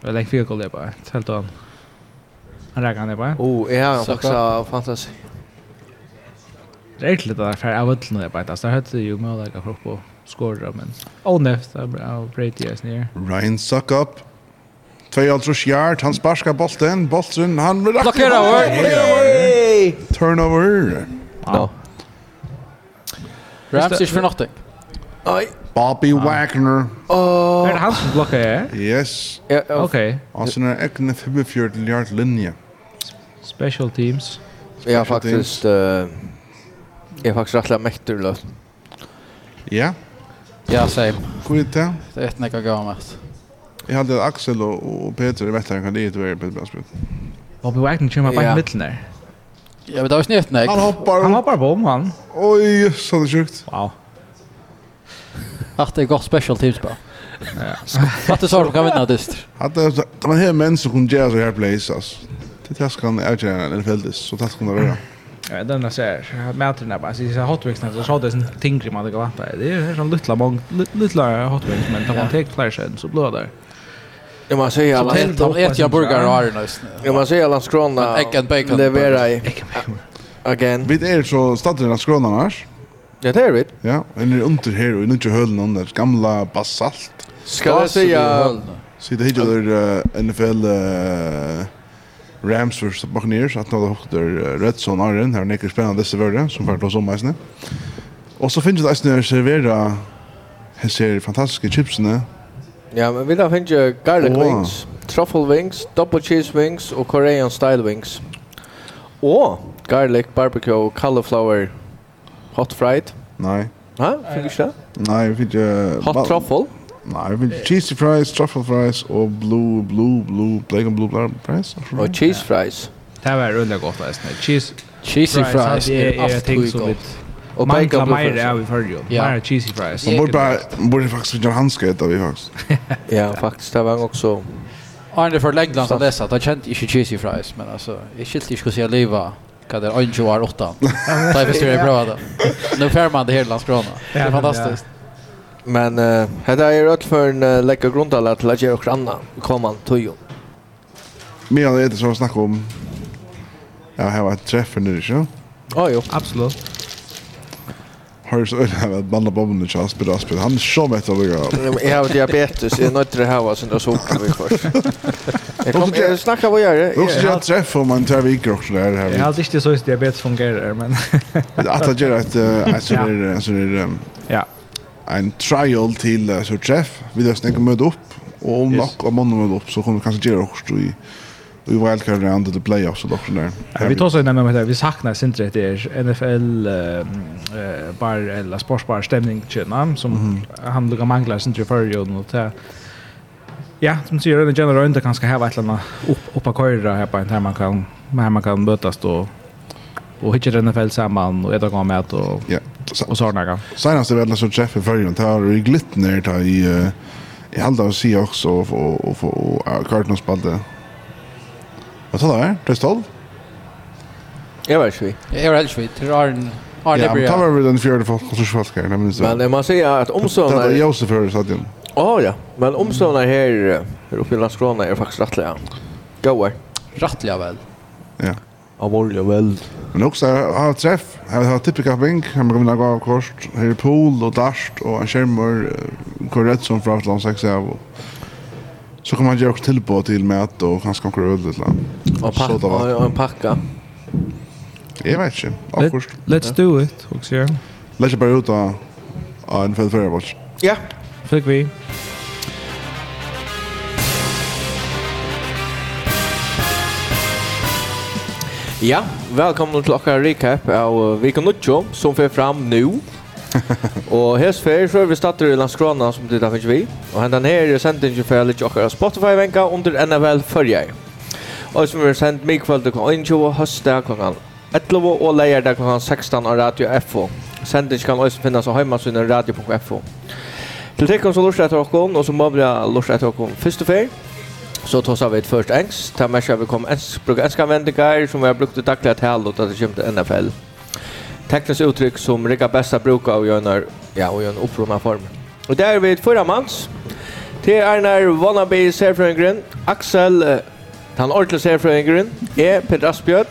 Jag lägger fyra koll bara. Helt an. Han räknar det bara. Oh, jag ja, också fantasi. Det är lite där för jag vill nu bara det. Så hade ju möjlighet att på skåra men. Oh nej, så bra Brady är snär. Ryan suck up. Tvei alls yard, han sparkar bolten, bolten, han vill blockera. Turnover. Wow. Ramsey for nothing. Oj. Bobby Wagner. Åh. Det er han som blokker her? Yes. Ja, okay. Og så er egne 45 milliard linje. Special teams. Special ja, faktisk... Uh, jeg er faktisk rettelig mekterløp. Ja. Ja, same. Hvor er det? Det er et nekka gammelt. Jeg hadde Axel og, og Peter i vettere kan det være på et bra spil. Bobby Wagner kommer bare i midten der. Ja, men det var snitt, nek. Han hoppar. Han hoppar på om han. Oj, så det sjukt. Wow att det är gott special teams bara. Ja. Vad det så kan vinna dyster. Att det man här män som kunde göra så här plays alltså. Det här ska han erkänna en fältes så det ska vara. Ja, den där ser mätarna bara så så hot wings så hade sen tänkte man det går på. Det är som lilla mång lilla hot wings men tar man tek flash så blå där. Jag måste säga säger alla de ett jag burgare har nu. Jag man säger alla skrona. Egg and bacon. Leverar. Again. Vi är så stadigt i skronan annars. Ja, det är det. Ja, en er under här och ikke höll någon gamla basalt. Ska jag säga Så det heter där NFL uh, Rams vs Buccaneers att några hukter rätt sån är den här nekker spännande dessa värden som vart oss om isen. Och så finns det isen servera här ser fantastiska chipsen. Ja, men vi har finns garlic garlic wings, truffle wings, double cheese wings och korean style wings. Och garlic barbecue cauliflower Hot fried? Nej. Ha? Fick du det? Nej, fick jag... Hot truffle? Nej, vi cheesy fries, truffle fries och blue blue blue black and blue blue fries. Och cheese fries. Det var runt gott läst. Cheese cheesy fries är alltid så vitt. Och bacon blue fries. Ja, vi får ju. Mer cheesy fries. Man borde bara borde faktiskt göra handske ett av vi faktiskt. Ja, faktiskt det var också Arne för Legoland så dessa, då kände inte cheesy fries, men alltså, jag skilt inte skulle säga leva checka där 20 år 8. Där förstår jag bra då. Nu fär man det hela skrona. Det är fantastiskt. Men eh det är rätt för en uh, läcker till att göra och granna. Kom man tojo. Men det är det som snackar om. Ja, här var träffen nu, så. Ja, jo. Absolut har så öle att blanda bomben och chans på Aspen. Han är så mätt av vad jag har diabetes. Jag är nöjd till det här var sen då så vi först. Jag kommer jag snacka vad gör det? Jag ska träffa om man tar veckor också där här. Jag har inte så diabetes fungerar men att det gör att alltså det så det ja. En trial till så träff. Vi då snäcker möta upp och om nok om man möta upp så kommer vi kanske göra också i i wildcard round eller playoffs och då där. Ja, vi tar så nämligen med det. Vi saknar inte det är NFL eh bar eller sportsbar stämning tjena som han lukar manglar inte för ju och det Ja, som säger den general inte kanske här vart landa upp upp på köra här på en här man kan här man kan mötas då och hitta NFL samman och ett gång med och ja. och såna grejer. Senast det väl så Jeff i förrjun tar i glittner tar i i hade och se också och och och Cardinals spelade Vad tar det? Det står. Jag vet inte. Jag vet inte. Det är en Ja, men tar vi den fjärde folk och så folk här, Men så. Men man säger att omsorna... Det är Josef för stadion. Ja, ja. Men omsorna här, här uppe i Landskrona är faktiskt rättliga. Gåar. Rättliga väl. Ja. Amorliga väl. Men också har träff. Jag har typiska vink. Han brukar vinna gå av kors. Här är pool och dast och en skärmar. Korrekt som framförland 6 av. Så kan man göra också tillbå till mat och kanske några öl eller något. Och packa och en packa. Jag vet inte. Let, Awkward. Let's do it. Och så. Let's bara ut av en fel förra oss. Ja. Fick vi. Ja, välkomna till okkar recap av Vika Nuccio som fer fram nu. og hes fer så vi startar i Landskrona som det där finns vi. Och han den här är sändningen för lite och Spotify vänka under NFL förjar. Och som vi sänd mig kväll till kan ju hösta klockan 11 och lejer där klockan 16 av Radio FO. Sändningen kan också finnas på hemmasidan radio.fo. Til tekken så lortet etter okken, og så må vi lortet etter okken første fer. Så tar vi ett först engst. Ta med seg vi kom ensk, bruka enska vendinger som vi har brukt i dagliga tal och og det kommer til NFL tekniskt uttryck som Rika Bästa brukar och gör när, ja, och gör en uppromad form. Och där är vi förra mans. Det är när Wannabe Särfröngren, Axel, eh, han ordentligt Särfröngren, är Peter Asbjörn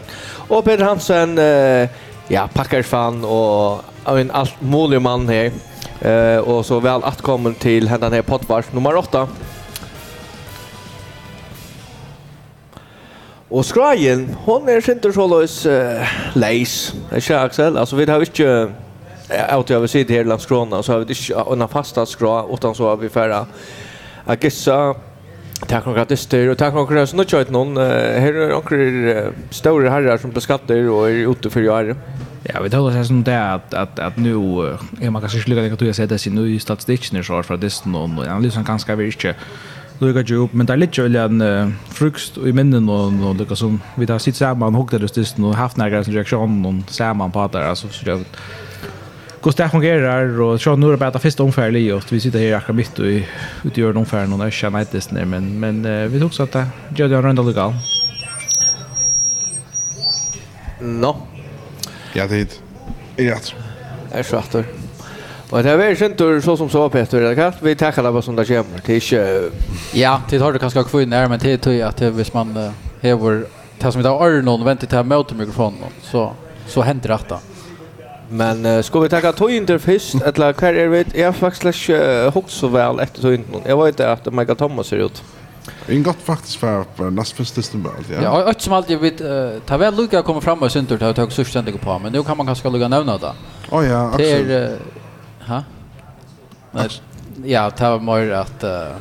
och Peter Hansen, eh, ja, packarsfan och en allt mulig man här. Eh, och så väl att komma till händan här potvars nummer 8. Og skrajen, hon er sinter så løs uh, leis, Det er ikke Axel, Altså, vi har ikke, alltid jag vill se det här landskrona, så har vi ikke en fasta skra, utan så har vi färra. a gissa, Tack takk noen och tack och noen gratister, nå kjøyt någon här är några stora herrar som beskattar och är ute för jære. Ja, vi tar oss som det att, att, att nu, är man kanske ikke lykke att jag sätter sig nu i statistiken nye statistikken i så, for det er noen, og jeg ganska ganske lukka ju upp men er litt jo en uh, frukst i minnen og, og lukka som vi där sitt saman, hukta det styrst og haft några som reaktion og saman på det, altså, så jag Går det fungerar och så nu är det bara första omfärd i oss. vi sitter här akkurat mitt och ut gör omfärd och jag vet inte när men men uh, vi tog så att det gör det runda legal. No. Ja, det är rätt. Är svartar. Och det är ju inte så som så Peter, det kan vi tackar det vad som det kommer. Det är inte Ja, det har du kanske kvar men det tror jag att hvis man hever det som idag är någon väntar till möter mikrofonen så så händer detta. Men uh, ska vi tacka tog inte först eller kvar är vet jag faktiskt uh, hukt så väl efter tog inte. Jag vet inte att Michael Thomas ser ut. En gott faktiskt för för näst först december ja. Ja, och som alltid vet uh, ta väl lucka kommer fram och synter ta tag suständiga på men nu kan man kanske lugga nämna det. Oh ja, absolut. Det är Ha? Nej. Ja, det var mer att uh,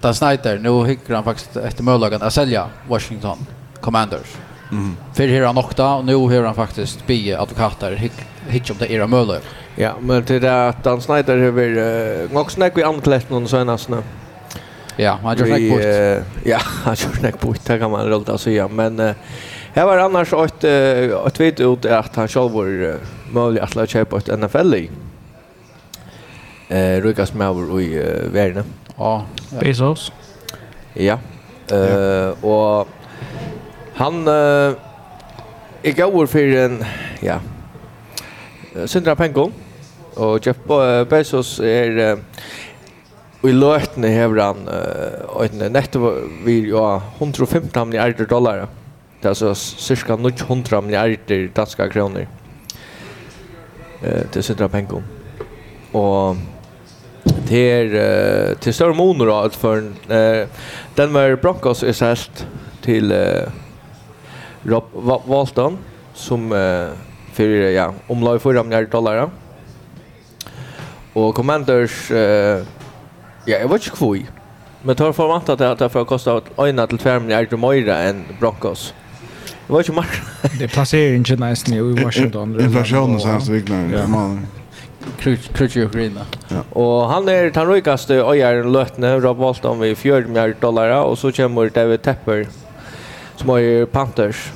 Dan Snyder, nu hickar han faktiskt efter möjligheten att sälja Washington Commanders. Mm. För här han åkta och nu har han faktiskt bi advokater hick, hick om det era möjlighet. Ja, men det är att Dan Snyder har varit uh, också snack vi anklätt någon senast nu. Ja, han gör snack bort. ja, han gör snack bort, det kan man rulla säga. Men uh, här var annars ett, uh, ett ut att han själv var uh, möjlig att lära sig på ett NFL eh Lucas Mauer i uh, världen. Ja, Bezos. Ja. Eh uh, och han eh uh, går för en ja. Sindra Penko och Jeff Bezos är uh, i løtene hever han uh, netto vi ja, 115 milliarder dollar. Det er altså cirka 900 milliarder kronor. kroner. Uh, til Sindra Penko. Og er uh, til større monor allt for uh, den var Broncos er selt til uh, Rob Walton som uh, för ja omlag 4 dem dollar. og Commanders uh, ja jeg vet inte kvui. Men tar for vant at det får kosta 1 til 2 miljarder mer enn Broncos. Det var ju mer. Det placerar inte nice nu i Washington. Inflationen så här så viknar. Ja krutcher och grina. Och han är den rikaste öjar lötne Rob Walton vid 4 miljarder dollar och så kommer David Tepper som har Panthers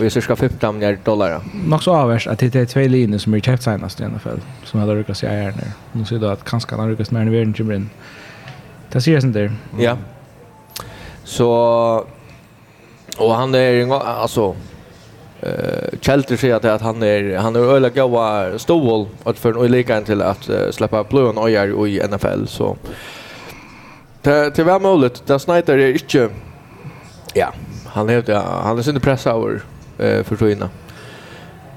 vi cirka 15 miljarder dollar. Nog så avvärst att det är två linjer som är köpt senast i NFL som hade ryckat sig här nu. Nu ser du att kanske han ryckas mer än världen kommer in. Det ser jag inte där. Ja. Så och han är alltså eh Chelter säger att han är han är öliga goa stål att för och lika till att släppa blåen och gör i NFL så det det var möjligt där Snyder är inte ja han är han är sin press hour eh för så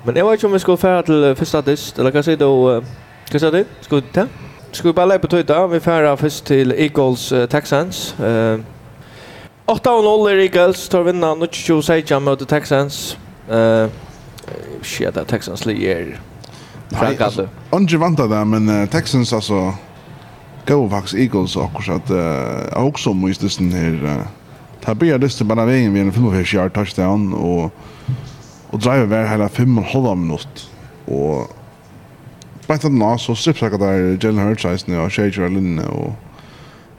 men jag vet inte om vi ska färra till första dist eller kanske då kanske det ska ta Ska vi bara lägga på tøyta? Vi færer først til Eagles uh, Texans. Uh, 8-0 er Eagles, tar vinna 22-16 mot Texans. Eh shit att Texans ligger. Frank alltså. Onge vanta där men uh, Texans alltså go Vax Eagles och också att uh, också måste den här uh, ta blir det bara vägen vid en 45 yard touchdown och och driver väl hela 5 och halva minut och Bænt at nå, så strippsakka der Jalen Hurts reisende og Shager Linne og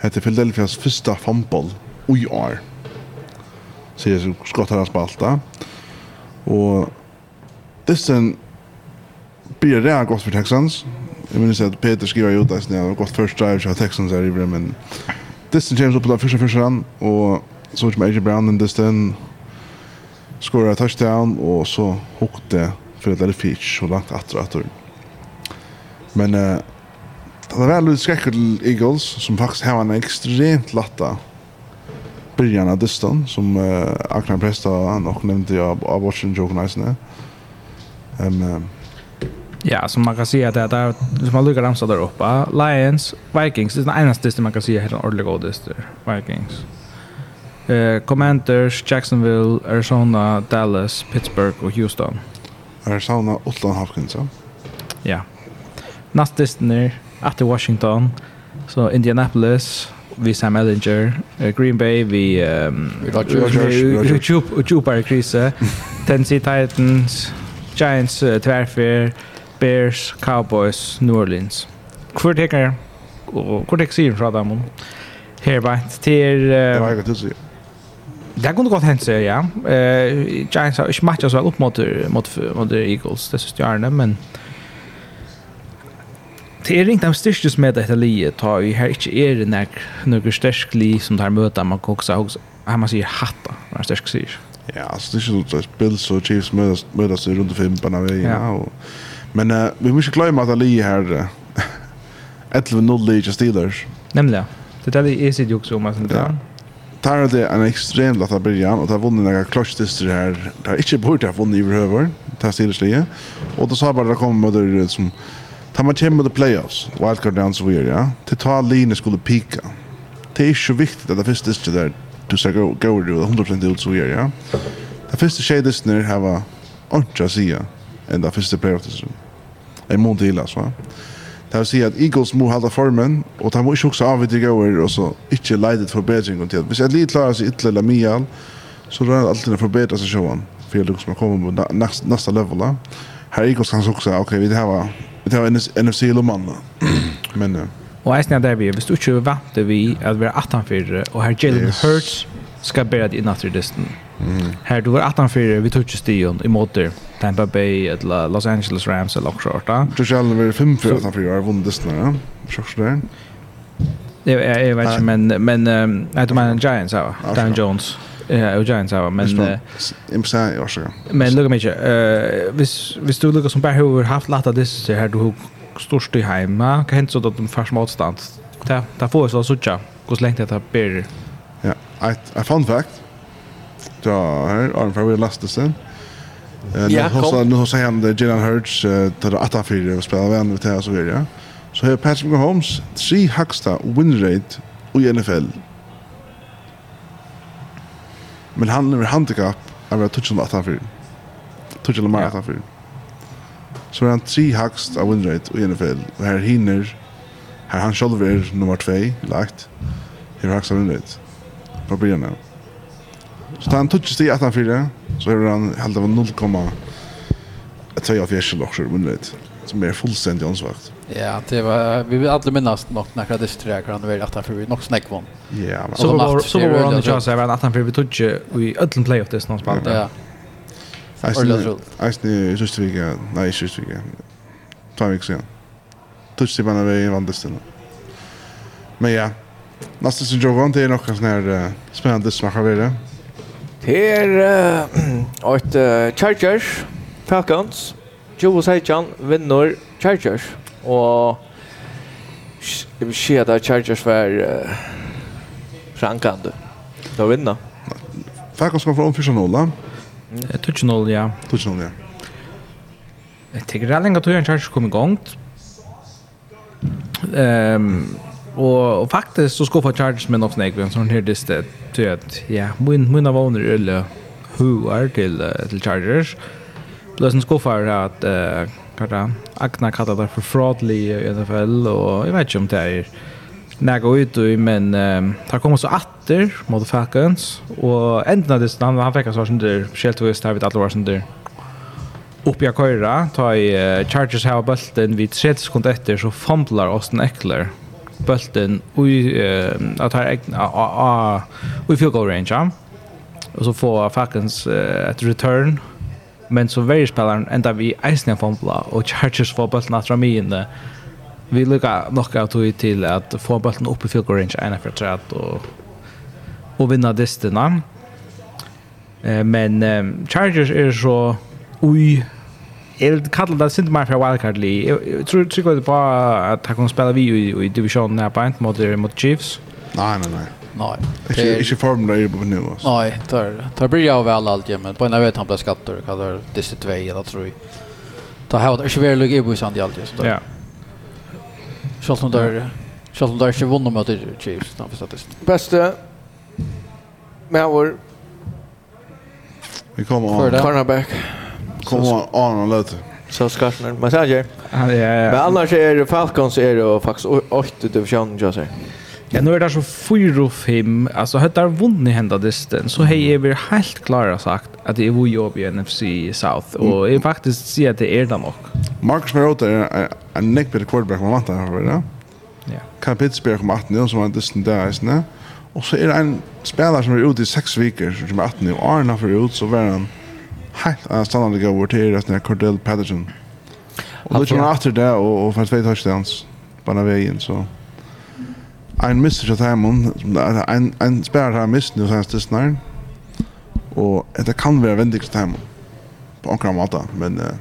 heter Philadelphias första fumble i år. Så jeg skottar hans her spalta. Og dysten blir det godt for Texans. Jeg minns at Peter skriver jo det, jeg har gått først drive fra Texans her i brev, men dysten kommer opp på den første første han, og så kommer AJ Brown den dysten, skorar touchdown, og så hukte for at det er Fitch, og langt atter atter. Men uh, det var veldig skrekker til Eagles, som faktisk har en ekstremt latta byrjan av dystan som uh, Agnar Presta nok nevnte av av Watchen Joke Nice um, Ja, som man kan säga att det är som man lyckas ramsa där uppe. Lions, Vikings, det är den enaste distan man kan säga helt en ordentlig god distan. Vikings. Uh, Commanders, Jacksonville, Arizona, Dallas, Pittsburgh och Houston. Arizona, Otland, Hopkins, ja. Ja. Nästa distan är Washington, så Indianapolis, vi Sam Ellinger, uh, Green Bay vi ehm Jupiter Krise, Tennessee Titans, Giants uh, tvärfär, Bears, Cowboys, New Orleans. Hvor teker og hvor teker sier fra dem? Her bare til Det var ikke til å si. Det kunne godt hende, ja. Uh, Giants har ikke matchet så vel opp mot Eagles, det synes jeg er det, men... Uh, det er ringt de styrkes med dette liet, ta vi her ikke er det nek noe styrk li som tar møte, man kan også ha man sier hatta, når styrk sier. Ja, altså det er ikke noe spill, så Chiefs møtes, i rundt fem på veien. Ja. Og, men uh, vi må ikke glemme at det liet her, 11-0 liet til Steelers. Nemlig, ja. Det er det jeg sitter jo også om, altså. Ja. Tar det en ekstremt lata början och det har vunnet noen klokkstister här. Det har inte bort det har vunnet i overhøver, det har Steelers liet. Och då sa bare det kommer møter som Tar man kommer till playoffs, wildcard down så vidare, ja. Till ta linje skulle pika. Det är ju viktigt att det finns det där du ska gå gå det 100% ut så vidare, ja. Det finns det shades när var va oncha sia and det finns det playoffs. En mån till alltså. Det vill säga att Eagles må halda formen og de må inte också avvidra gåer og så ikke leidet förbättring till. Hvis jag litt klarer seg ytterligere eller mian så rör det alltid å forbedre seg sjåan för att man kommer på næsta level. da. Her Eagles kan også, ok, vi har Det var NFC Lomanna. Men uh, Og eisen av vi, hvis du ikke vant det vi at vi er 18-4, og her Jalen yes. Hurts skal bære det innatt i listen. Mm. Her du var 18-4, vi tog ikke stigen i måter Tampa Bay, eller Los Angeles Rams, eller også orta. Du tror ikke 5-4, 18-4, og har vunnet listen ja? Sjokker det? Jeg, jeg, jeg vet ikke, men, men um, jeg tror man er Giants, ja, Dan Jones. Ja. Ja, och Giants har men imsa jeg var så. Men lukka mig. Eh, hvis vis du lukkar som bare har haft latt av disse her, du har störst i hemma. hva hent så att du først motstand? Da ta får så suttja, hvordan lengt det har ber. Ja, ett fun fact. Då här Arne för vi läste sen. Ja, så nu så han det Jalen Hurts till att ta för och spela vem det så vidare. Så här Patrick Mahomes tre högsta win rate i NFL Men han är handikapp av att toucha något för. Toucha något mer för. Så han tre hacks av winrate i NFL. Och här hinner här han själv är nummer 2 lagt. Här hacks av winrate. På början nu. Så han touchar sig att han för så är han helt av 0,2 av fjärsen också winrate som är fullständigt ansvagt. Ja, det var vi vill alla minnas nog när det disträ kan vara att för nog snack vann. Ja, men så var så var han ju så var att han för vi tog i öllen playoff det snart spalt. Ja. Alltså nu just vi går. Nej, just vi går. Tar vi sen. Touch det bara vi vann det Men ja, nästa så jag går till några såna här spännande smaker vidare. Här ett Chargers Falcons Joe Seichan vinner Chargers og jeg vil si at Chargers var uh, rankande. Da vinner. Falcons kom om 4-0. 2-0, ja. 2-0, ja. Jeg tenker det er lenge at Torbjørn Chargers kom i gang. Um, og, og faktisk så skuffa Chargers med nok snakk, men sånn her distet, til at, ja, min, min av åner øyne huer til, til Chargers. Uh, Blösen skuffar att eh kalla Agna kallar det för fraudly i alla fall och jag vet inte om det är näga ut i men um, tar kommer så åter mot Falcons och ändna det han han fick så där skällt vi stävit alla var där upp jag köra ta i uh, Chargers har bulten vid 30 sekunder efter så fumblar Austin Eckler bulten och uh, att ha a a vi field goal range ja? och så får Falcons uh, ett return men så varje spelaren enda vi eisen en fompla og Chargers får bulten att ramme in det. Vi lyckas knocka ut till att få bulten opp i field goal range ena för träd og, og vinna distina. Eh, men um, Chargers er så oj Jag kallar det inte mer för wildcard League. Jag tror tror det bara att han kan spela vi i divisionen här på mot mot Chiefs. Nej, nej, nej. Nej. Det är inte formen där på nu. Nej, tar tar blir jag väl allt men på när vet han blir skattad och kallar det sitt väg eller tror jag. Ta har det är väl lugg i bussen det alltid. Ja. Schalt om där. Schalt om där inte vunnit mot Chiefs då för statistik. Bästa med vår Vi kommer an. Cornerback. Kommer an och lite. Så skarpt men man säger. Ja. Men annars är det Falcons är det faktiskt 8 division jag säger. Ja, nu är det så 4 och 5. Alltså, hade det vunnit hända distan så har jag väl helt klara sagt att det är vår jobb i NFC South. Och jag faktiskt säger att det är det nog. Marcus Mariota är en nekbädd quarterback man vantar här, va? Ja. Kan Pittsburgh om 18 som var en disten där, isnä? Och så är det en spelare som är ute i 6 veckor som är 18 och Arna för ut så var han helt uh, stannande gav vårt här resten av Cordell Patterson. Och då kommer han efter det och, och för två touchdowns på den vägen så... So en mister til Timon, en, en spiller har mist nu senest til snart, og det kan være vendig til Timon, på akkurat måte, men uh,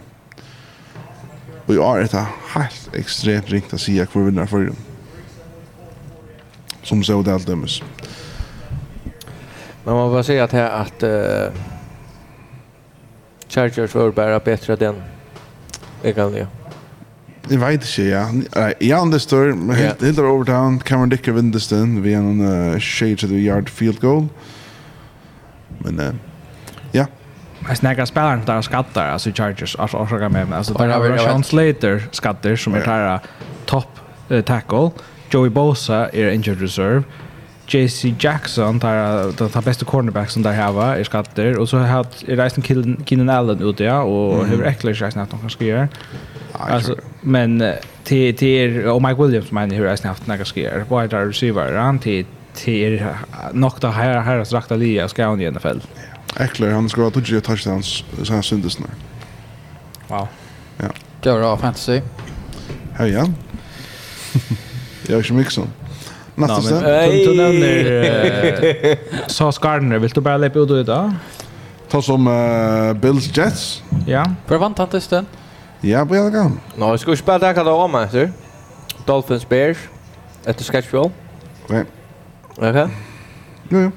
og i år er det helt ekstremt ringt å si hvor vinner for dem. Som så det alt dømes. Men man må bare si at her at uh, Chargers var bare bedre den, jeg ja. Jeg vet ikke, ja. Jan Lister, helt, helt over overtown, Cameron Dicker Vindestin, vi er en uh, shade to the yard field goal. Men, uh, ja. Jeg snakker spilleren der skatter, altså Chargers, altså årsaker med, altså der er Sean Slater skatter, som er der top tackle, Joey Bosa er injured reserve, JC Jackson tar den tar bästa cornerback som där har är skatter. Och så har Reisen Keenan Allen ute ja och hur äckligt Reisen att de kanske gör. Alltså men till till och Mike Williams men hur har haft några skär. Vad är receiver han till till något där här här att rakta Lia ska han i NFL. Äckligt Eckler han ska ha tio touchdowns sen syndes nu. Wow. Ja. Det var fantasy. Hej ja. Jag är ju mixon. Nästa sen. Du nämner så Gardner vill du bara lägga ut det då? Ta som Bills Jets. Ja. För vann tantesten. Ja, på jag kan. Nå, jag ska ju spela här då om alltså. Dolphins Bears efter schedule. Nej. Okej. Okay. Jo, jo.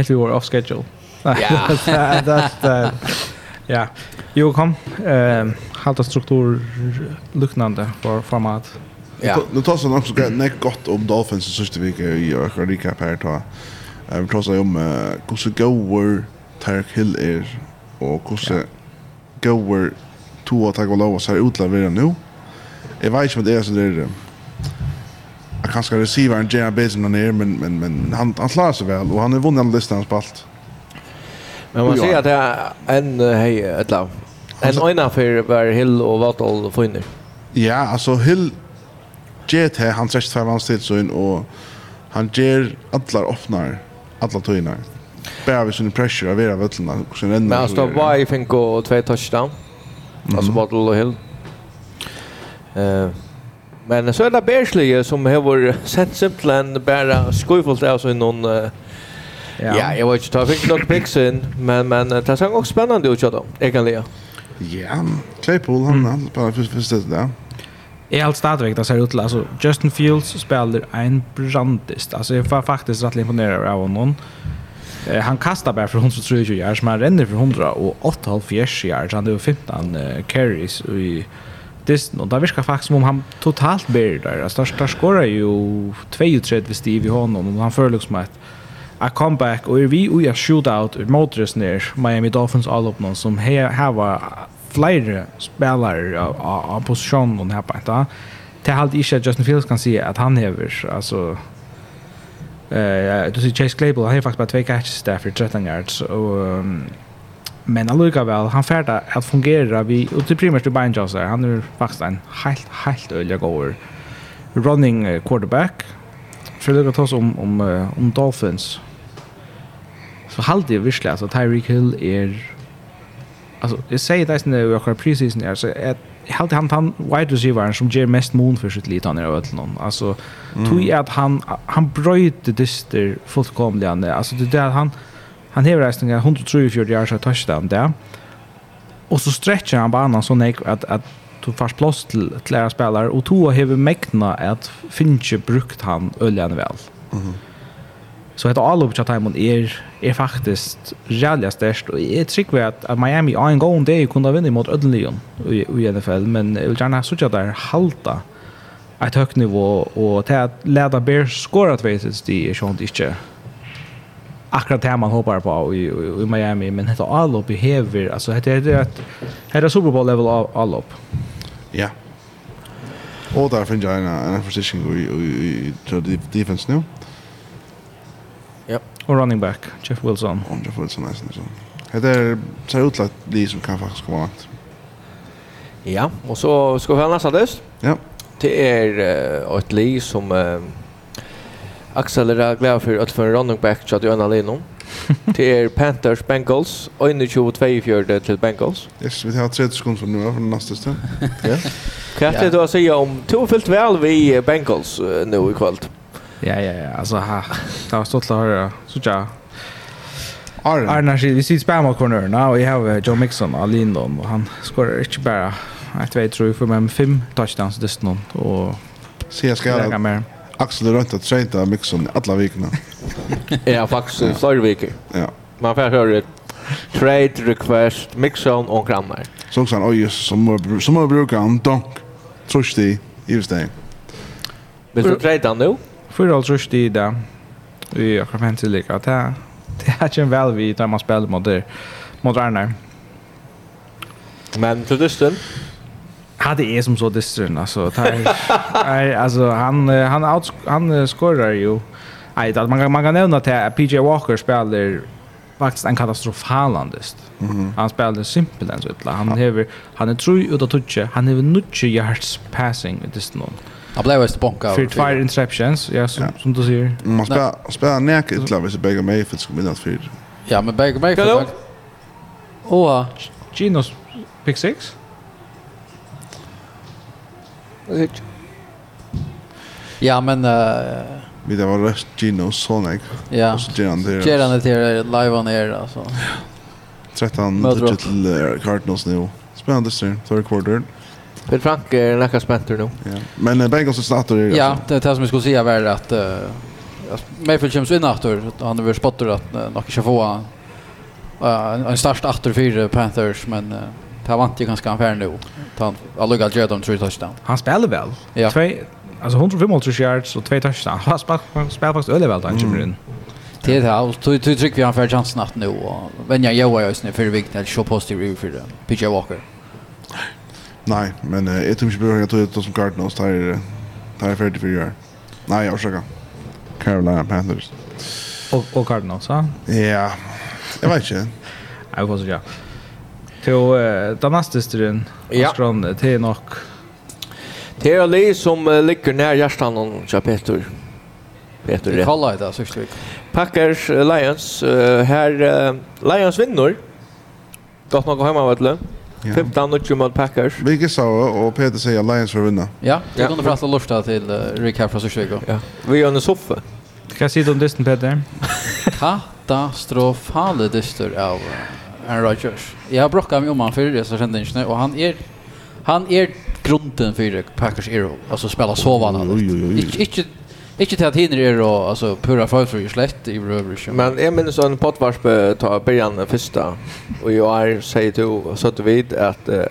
If vi var off schedule. Ja. That's Ja. Jo, kom. Ehm, halta struktur liknande för format. Ja. Nu tar så något så gott gott om Dolphins sista vecka i och recap här då. Vi tar så om hur så goer Tark Hill är och hur så goer to og takk og lov og så er utlevere nå. Jeg vet ikke om det er som det er jag kanske receiver en J.R. Basin ner men men men han han klarar sig väl och han har vunnit en lista hans. Men man ser att det är en hej ett lag. En ena för var Hill och Wattle finner. Ja, alltså Hill jet här han träffar fem hans till så in och han ger alla öppnar alla tojnar. Bär vi sin pressure av era vötlarna. Men han står bara i fink två touchdown. Mm. Alltså Bottle och Hill. Eh men så är det Bearsley som har sett simpelthen bara skojfullt av sig någon uh, Ja. ja, jag vet inte, jag fick något picks in, men, men det ser också spännande ut, då, egentligen. Ja, Claypool, han mm. bara först det där. Jag är allt stadigvæk, det ser ut till, alltså Justin Fields spelar en brandist, alltså jag var faktiskt rätt imponerad av honom. Eh, han kastar bara för 123 yards, men han renner för 100 och 8,5 yards. Han har 15 uh, carries i Disney. Och det verkar faktiskt som om han totalt ber där. Alltså, där skorar ju 32 Steve i honom och han får liksom ett a comeback och är vi och jag shootout ut motors ner Miami Dolphins all upp någon som här här var flera spelare av position och här på det. Det har alltid inte Justin Fields kan se att han häver alltså Eh, du ser Chase Claypool, han har faktiskt bara två catches där för 13 yards och um, men alluga väl. Han färda att fungera vi och till primärt i Bengals han är faktiskt en helt helt öliga goer running quarterback. För det går oss om om om Dolphins. Så halt det virkelig, alltså Tyreek Hill är alltså jag säger det när jag har preseason alltså att helt han han wide receiver som ger mest mån för sitt lit han är någon. Alltså mm. tror jag att han han bröt det dyster fullkomligt Alltså det där han han har resten 134 yards av touchdown där. Och så stretchar han banan så nek att att du fast plats till till era spelare och två har mäkna att finche brukt han öljan väl. Mm. Så ett all chat time er är faktiskt jävla störst och är trick vi att, att Miami har en gång det kunde vinna mot Ödlen i NFL men jag vill gärna söka där halta ett högt nivå och till att leda Bears skora två sits det är sånt inte akkurat det man hoppar på i, i, i Miami men detta all i hever alltså det är det att här är Super Bowl level all over Ja. og där finner jeg en position i, i, i, i defense nu. No? Och running back, Jeff Wilson. Och Jeff Wilson nästan så. Det är så utlagt de som kan faktiskt komma att. Ja, och så ska vi ha nästa dess. Ja. Det är uh, ett liv som uh, Axel är glad för att för en running back så att Johanna Lino. Det är Panthers Bengals och 22-24 till Bengals. Yes, vi har 30 sekunder från nu för nästa stund. Ja. Kan det då säga om två fyllt väl vi Bengals uh, nu i kvällt? Ja, ja, ja. Alltså, ha. Det var stått att höra. Så tja. Arne. Arne, vi sitter spärma cornerna och we har Joe Mixon av Lindon och han skorar inte bara ett vet tror jag för med fem touchdowns dess någon och se jag ska Axel runt att träna Mixon alla veckorna. ja, faktiskt flera veckor. Ja. Man får höra trade request Mixon on grannar. Så han oj som som brukar han donk. Trusty i just det. Vill du trade han nu? Fyrir alls rust i det, har akkurat fancy lika, det er ikke en väl vi där man spelar mot det, mot Arnar. Men til dysten? Ja, det är som så dysten, altså. Er, altså, han, han, out, han skorar jo, Nei, man, kan, man kan nämna att PJ Walker spelar faktiskt en katastrofalandist. Mm -hmm. Han spelar simpelt enn så utla. Han, ja. hever, han er tru ut av tutsje, han hever nutche yards passing i distan. Han blev just bonka. För två interceptions, ja som, ja. som du säger. Man spelar spelar näck ett lag så Baker Mayfield ska vinna för. Ja, men Baker Mayfield. Oha. Ginos pick 6. Ja, men uh, vi det var rest Gino Sonic. Ja. Och så ger han det. Ger han det till live on air alltså. 13 till Cardinals nu. Spännande syn. Third quarter. Per Frank är näka spänter nu. Ja. Men uh, Bengals är startar ju. Ja, det är det som jag skulle säga var att uh, Mayfield kommer vinna efter. Han har väl att uh, nog inte få uh, en starkt efter för Panthers men uh, det vant ju ganska anfär nu. Han har lyckats göra dem tre touchdown. Han spelar väl. Ja. Två alltså 105 yards och två touchdown. Han spelar faktiskt öle väl där kommer in. Det är allt. Du trycker vi har för chansen att nu. Men jag gör ju just nu för viktigt att se positivt review för det. Pitcher Walker. Nej, men uh, jag tror inte behöver jag ta ut som Cardinals tar det tar 44 år. Nej, jag försöker. Carolina Panthers. Och och Cardinals, va? Ja. Jag vet inte. Jag får se ja. Till uh, den nästa strun. Ja. Strun till nog. er Lee som uh, ligger nära hjärtan och Chapetor. Peter. Det kallar det sista veckan. Packers uh, Lions uh, her, uh, Lions vinner. Gott nok hemma vet du. Ja. 15-20 mot Packers. Vilket sa och Peter säger Lions för vinna. Ja, det kunde prata lufta till Rick här från Sjögo. Ja. Vi gör en soffa. Kan se om dysten Peter. Katastrofale dyster av Aaron Rodgers. Jag har brockat mig om han för det så kände inte och han är han är grunden för Packers Hero. Alltså spela så vanligt. Oj Inte inte Ikke til at hinner er og altså, pura fagfri slätt slett i røver Men jeg minnes en potvarspe ta Berjan første, og jeg er sier til så du vid at uh,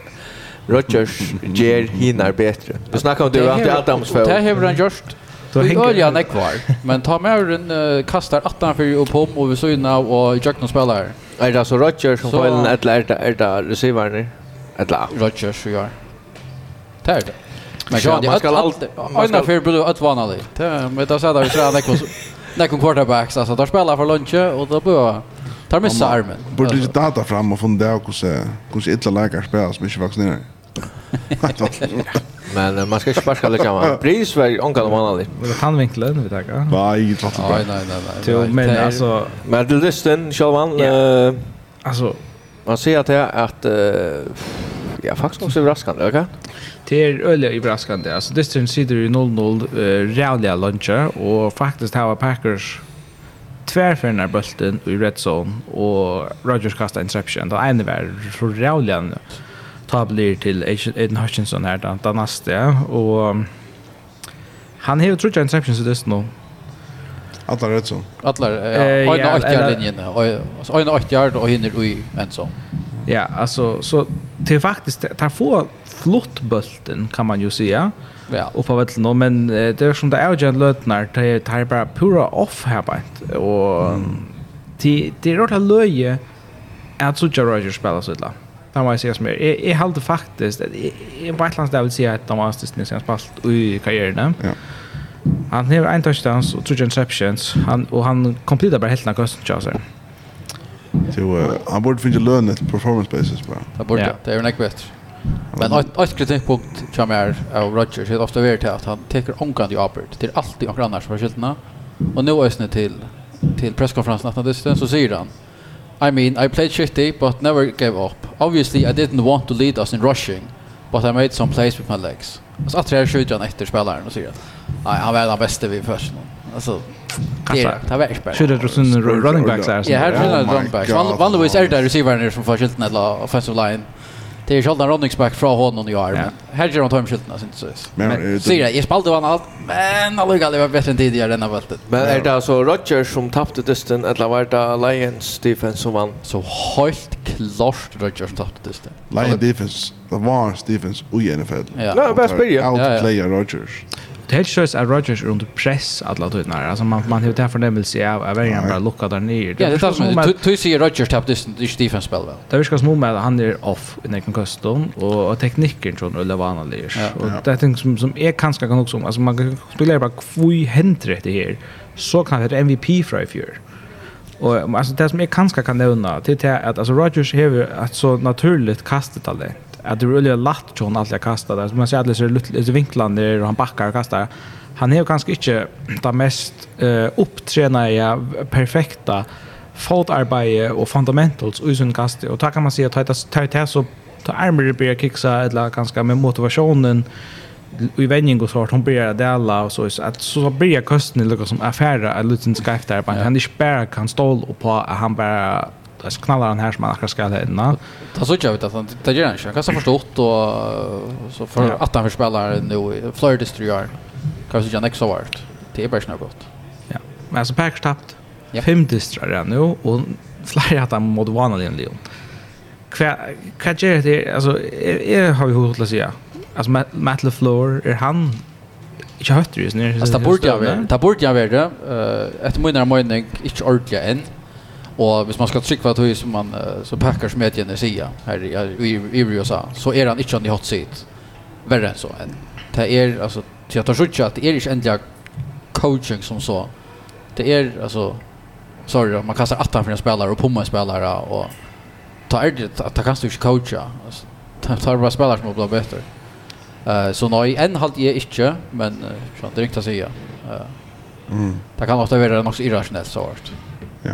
Rodgers gjør hinner bedre. Du snakker om det jo alltid Adams før. Det har han gjort. Vi ölja nek kvar. men ta med den uh, kastar 18 för upp om och vi så inna och Jackson spelar. Är det alltså Rodgers som får en ett lärda är det receivern? Ett. Rodgers, gör. Det är det. Men kan man ska alltid Anna för borde att vana dig. Det med att säga där så där kom där kom quarterbacks alltså där spelar för lunch och då bör tar missa armen. Borde du data fram och från där och så hur illa läkar spelar som inte vaccinerar. Men man ska inte sparska lika man. Pris var onkel vanlig. Men han vinklar nu tack. Nej, inte att. Nej, nej, nej. Men alltså men det lysten självan eh alltså man ser att det att Ja, faktiskt också överraskande, okej? Det är öliga överraskande. Alltså, Distrin sitter i 0-0 uh, rävliga luncher och faktiskt har Packers tvärfärna bulten i red zone och Rodgers kastar interception. Det ena var så rävliga ta blir till Aiden Hutchinson här, den, den nästa. Och han har ju trott interception så det nu. Alla red zone. Alla, ja. Öjna 8 yard linjen. Öjna 8 yard och hinner i en sån. Ja, alltså så det är faktiskt tar få flott bulten kan man ju säga. Ja. Och på vettel men det är som det är ju en lötnar det tar bara pura off här bara. Och det det är rätt löje att så Roger Rogers spelar så illa. Det var jag mer. är är håller faktiskt att jag på ett vill säga att de har stått nästan spalt i karriären. Ja. Han har en touchdowns och två interceptions. Han och han kompletterar bara helt när Gustin Chaser. Så han borde finna lön ett performance basis bara. Det borde. Yeah. Det är näck bättre. Men ett kritikpunkt som är av Rodgers är ofta värd att han tar onkan i apert. Det är alltid onkan annars för skyltarna. Och nu ösnet till till presskonferensen att han så säger han I mean, I played shitty but never gave up. Obviously I didn't want to lead us in rushing but I made some plays with my legs. Alltså att jag skjuter han efter spelaren och säger att han var den bästa vid först. Alltså Kassa. Det var expert. Should have seen running backs där. Ja, här är running backs. Vanligtvis är det där receivern som får skylten eller offensive line. Det är sällan running back från honom i armen. Här gör de tom skylten alltså inte så. Men säger jag, jag spelade vann allt, men han lugg aldrig bättre än tidigare denna vart. Men är det alltså Rodgers som tappade dysten eller var det Lions defense som vann? Så helt klart Rodgers som tappade dysten. Lions defense, the Vars defense i NFL. Ja, bäst spelare. Outplayer Rodgers det helt sjøs er Rodgers under press alla tiden. Alltså man man har det förnemmelse av av en bara lucka där ner. Ja, det tar som du ser Rodgers tapp det är defense spel väl. Det viskas nog med han är off i den custom och tekniken tror eller vad vanlig. Ja, Och det är ting som som är kanske kan också alltså man kan spela bara kvui händer det här. Så kan det MVP för i fjör. Och alltså det som är kanske kan nämna till att alltså Rodgers har ett så naturligt kastetall att det är väldigt lätt John alltid kastar där. Man ser att det är vinklan där och han backar och kastar. Han är ju ganska inte det mest uh, upptränade, perfekta fotarbete och fundamentals i sin kast. Och där kan man se att det här så tar armar börjar kicksa eller ganska med motivationen i vändning och så att hon börjar dela och så att så börjar kosten lukka som affärer en liten skafft där. Han är inte bara kan stål och på att han bara alltså knallar han här som man ska skalla innan. Ta så jag vet att han det gör han inte. Kanske förstått och så för att han förspelar nu Florida Street. Kanske jag så vart. Det är bara snabbt gott. Ja. Men alltså Packers tappt. Ja. Fem distrar redan nu och flera att han mot vana den Leon. Kva kva gör det alltså är har ju hur att säga. Alltså Matt LaFleur är han inte hötter just nu. Alltså ta bort jag, ta bort jag vet. Eh ett månader månader inte ordentligt än. Och hvis man ska trycka att hur som man så Packers medierna säger här i i USA så är han inte on the hot seat värre än så än. Det är alltså jag tar sjutton att det är inte ändliga coaching som så. Det är alltså sorry man kastar attan för en spelare och pomma en spelare och tar det att ta kanske inte coacha. Tar bara spelare som blir bättre. Eh så nej en halt är inte men så det riktigt säga. Eh. Mm. Det kan ofta vara något irrationellt så Ja.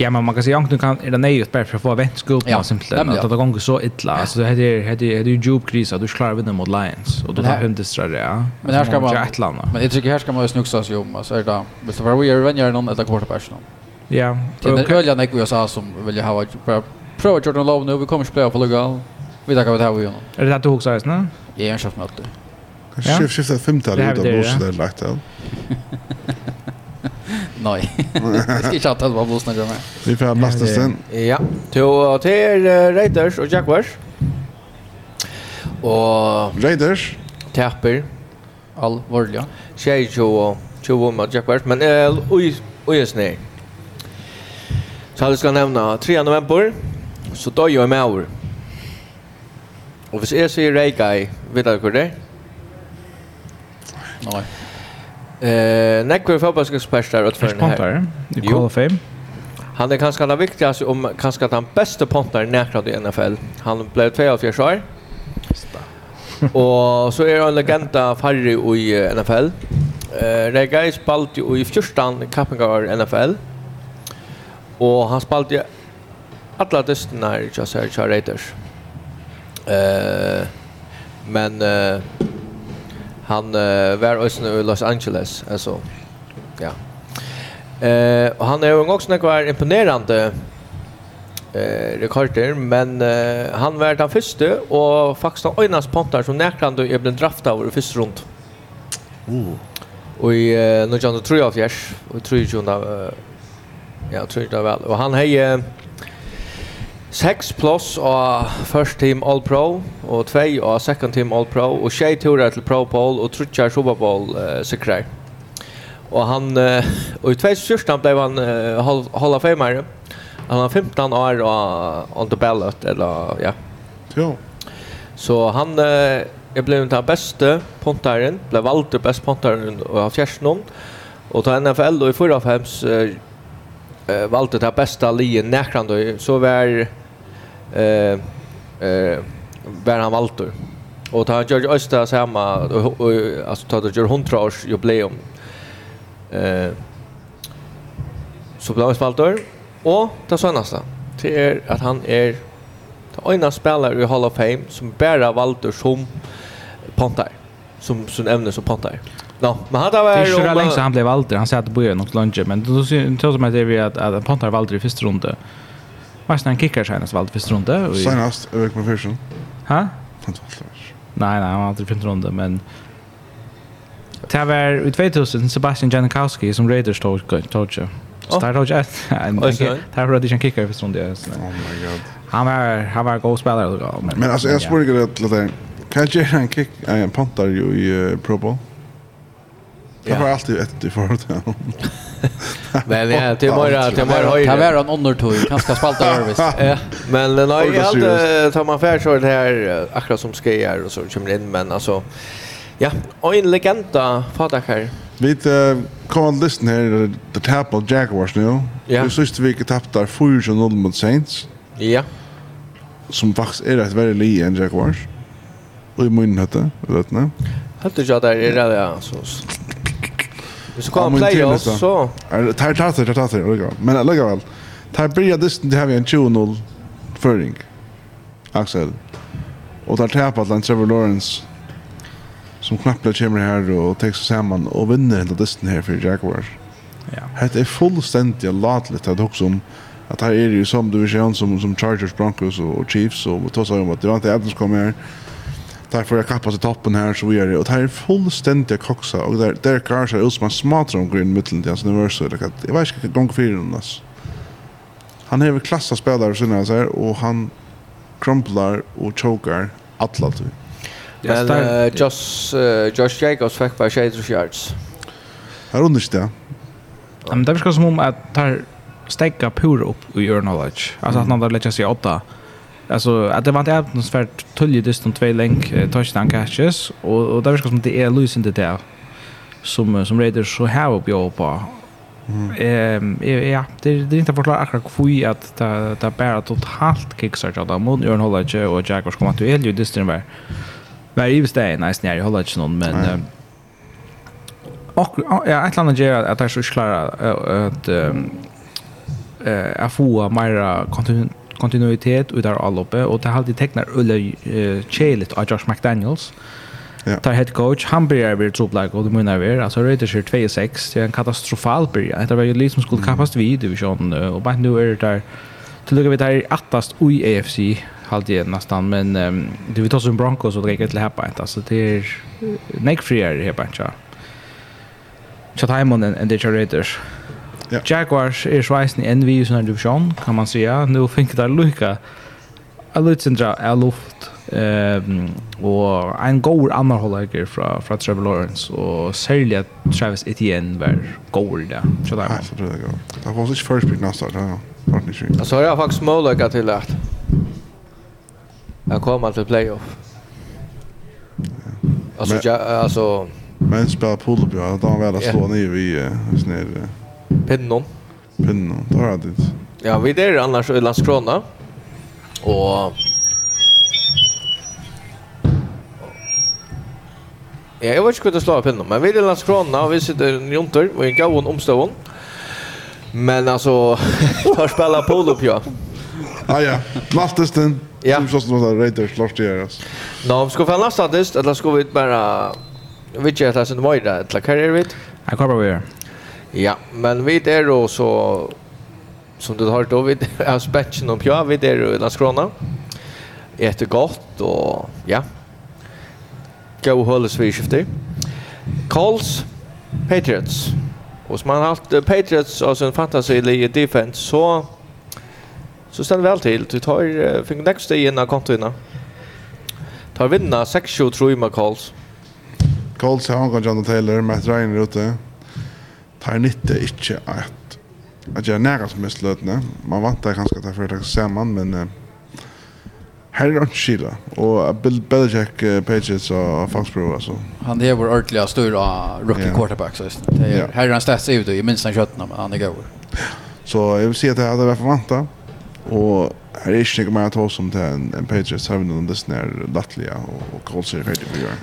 Ja, men man kan säga att kan är det nej bara för att få vänt skuld ja. simpelthen. Att det går så illa. Alltså det heter heter är ju djup kris att du klarar vinna mot Lions och då tar hem det. Ja. Men här ska man Men det tycker här ska man ju snuxa sig om alltså är det visst var vi är vänner någon eller quarterback någon. Ja. Det kölja när jag sa som vill ha bara prova Jordan Love nu vi kommer att spela på legal. Vi tackar vad det här vi gör. Är det att du också säger, va? Ja, jag har köpt möte. Kanske skiftat femtal ut av bossen där lagt. Nej. Jag ska inte ta vad bussen gör med. Vi får blasta sen. Ja. Till till Raiders och Jaguars. Och Raiders tapper allvarliga. Tjej jo jo med Jaguars men eh oj oj snä. Så vi ska nämna 3 november så då gör jag med år. Och hvis jeg sier Ray Guy, vet du hva det er? Nei. Eh, Nekkur fotbollsexpertar åt för här. I Call of Fame. Han är kanske den viktigaste om kanske den bästa pontaren nära i NFL. Han blev 42 år. Och så är han legenda Farri i NFL. Eh, Regai spalt i 14 kappingar NFL. Och han spalt i alla dysterna i Raiders. Eh, men eh, Han uh, var också i Los Angeles alltså. Ja. Eh och han är ju också några imponerande eh rekorder men eh, han var den första och faktiskt den ena spontan som närkande jag blev draftad över första runt. Oh. Och i eh, nu jag tror jag fjärs och tror jag ja tror jag väl och han har 6 plus och first team All Pro og 2 av second team All Pro og 6 Tour til Pro Bowl og 3 Super Bowl uh, sikrar. Og han uh, og i 2014 blev han uh, Hall of Famer. Han har 15 år og on the ballot eller ja. Jo. Så han uh, jag blev den bästa pontaren, blev vald bäst pontaren av fjärsen och ta NFL och i förra fems uh, valde det bästa lijen näkrande så var eh eh var han valtur. Och ta George Öster samma alltså ta det George Huntra års jubileum. Eh så blev han och ta sönasta. Det är att han är den ena spelare i Hall of Fame som bara valtur som pontar som som ämne som pontar. No, men han där var ju så länge han blev valtur. Han sa att bo ju något lunch men då så som att det vi att att pontar valtur i första rundan. Vad snackar kickar senast valt för strunta? Senast Erik Profession. Ha? Fantastiskt. Nej, nej, han har aldrig fint runda, men Det var i 2000 Sebastian Janikowski som Raiders tog tog. Så där tog jag en där var det en kickar för stund där. Oh my god. Han var han var en god spelare då. Men alltså jag spurgade lite kan jag en kick en punter ju i uh, Pro Bowl? Det var alltid ett i förhållande till honom. Men ja, det var det, till bara höjre. Det var en undertog, ganska spalta Arvis. Men när jag hade tar man färd så det här akkurat som ska göra och så kommer in men alltså ja, och en legenda här. Vi kom att lyssna här The Temple Jaguars nu. Ja. Vi sist vi tappade 4-0 mot Saints. Ja. Som faktiskt är ett väldigt li en Jaguars. Och i munnen hette, vet ni? Hette jag där är det alltså. Hvis du kommer playoffs så... Tar tar tar tar tar Men lukka vel. Tar byrja dysten til har vi en 20-0 føring. Axel. Og tar tapa til Trevor Lawrence som knapplega kommer her og tek seg saman og vinner hela dysten her for Jaguar. Ja. Hette er fullstendig latligt at också om at her er ju som division som, som Chargers, Broncos og Chiefs og vi tar seg om at det var ikke Adams kom her där får jag kappa till toppen här så vi gör det och det här är fullständigt koxa och där där kanske är Usman smartare om grön mitten till universum det kan jag vet inte gång för den alltså han är väl klassa spelare såna så här och han crumplar och chokar alla två Men uh, Josh, uh, Josh Jacobs fick bara 23 yards. Här under det. Men det verkar som om att här stäcka pura upp i your knowledge. Alltså att han hade lärt sig åtta. Mm alltså att det var inte atmosfärt tulje dist två länk touchdown catches och och det verkar som det är lösen det där som som Raiders så här uppe på på ehm ja det det är inte förklara akkurat kvui att det det bara totalt kickstartar dem. mot Jörn Hollage och Jaguars kommer att ju dist den var var ju stay nice när Hollage någon men och ja ett annat ger att jag så klara att eh att få mera kontinuitet ut av alloppet, og det har alltid tegnet Ulle uh, Kjelit av Josh McDaniels. Ja. Tar head coach, han börjar vid troplag och det mynnar vi. Alltså Raiders är 2-6, det är en katastrofal början. Det var ju liksom skulle kappast vid i divisionen, och bara nu är det där Så lukkar vi där attast i AFC halvt igen nästan men um, det vi tar som Broncos och dräcker till heppa inte alltså det är nek friare heppa inte. Chat Hymon and the Raiders. Ja. Jaguars är Schweiz i NV vi sån här division kan man säga. Nu fick det lucka. Alutsentra är luft. Ehm och en god annan hållare från från Trevor Lawrence och särskilt Travis Etienne var god där. Så där. Ja, så det går. Det var så först bit nästa där. Partnership. Så har jag faktiskt möjlighet till att jag kommer till playoff. Alltså, men, alltså... Men spela pool på, ja. De var väl att slå ner i sån här... Pinnon. Pinnon, det har det. Ja, vi där annars i Landskrona. Och Ja, jag vet inte hur det slår på men vi är i Landskrona, och vi sitter i Jontor, och i Gavon omstånd. Men alltså, jag spela polo på Ja, Ah, ja, Maltesten. Ja. Som slåss det Raiders, slåss det här. Nå, ska vi ha Laftesten, eller ska vi bara... Vi vet inte att det är en mojda, eller vad är det? Jag kommer bara Ja, men vi är då så som du har då vid spetchen och vi vid där i Landskrona. Äter gott och ja. Go hålls vi skiftar. Calls Patriots. Och man har haft Patriots och sen fantasy defense så så ställer väl till. Du tar fick nästa igen av kontorna. Tar vinna 6-7 tror jag med Calls. Calls har han kan Jonathan Taylor, Matt Ryan ute tar nytte ikke at at jeg er nære som mest løtene. Man vant det kanskje at jeg føler det sammen, men uh, her er ikke skila. Og Bill Belichick, uh, Patriots og Foxborough, altså. Han er vår ordentlige styr av rookie yeah. quarterback, så det er, yeah. her er han stats seg ut, og minst han kjøttene, men han er gøy. Så jeg vil si at jeg hadde vært forvant Og her er ikke mer til oss om det enn en Patriots har vi noen Disney er lattelige og og Colts er ferdig for å gjøre.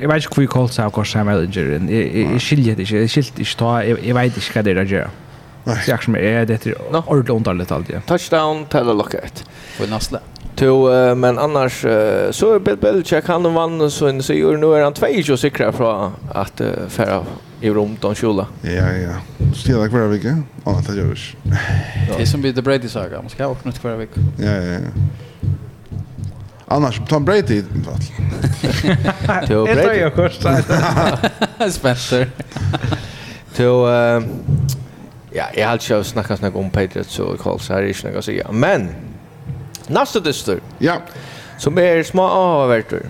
Jeg vet ikke hvor Colts er akkurat Sam Ellinger. Jeg skiljer det ikke. Jeg skiljer ikke ta. Jeg vet ikke hva det er å gjøre. Nei. Så jeg er det ordentlig underlig alltid. Touchdown, tell a lockout. For Nasle. To, uh, men annars uh, så är Bill Belichick han vann så en seger nu är han 22 säkra från att uh, färra i rum de kjola. Ja ja. Stilla kvar vecka. Annat det görs. Det som blir the Brady saga. Man ska åka något kvar vecka. Ja ja ja. Annars Tom Brady i alla fall. Till Det är ju kort. Spencer. Till uh, ja, jag har inte snackat snack om Patriots och Colts här är inte något att säga. Men Nästa dyster. Ja. Som är små avverter.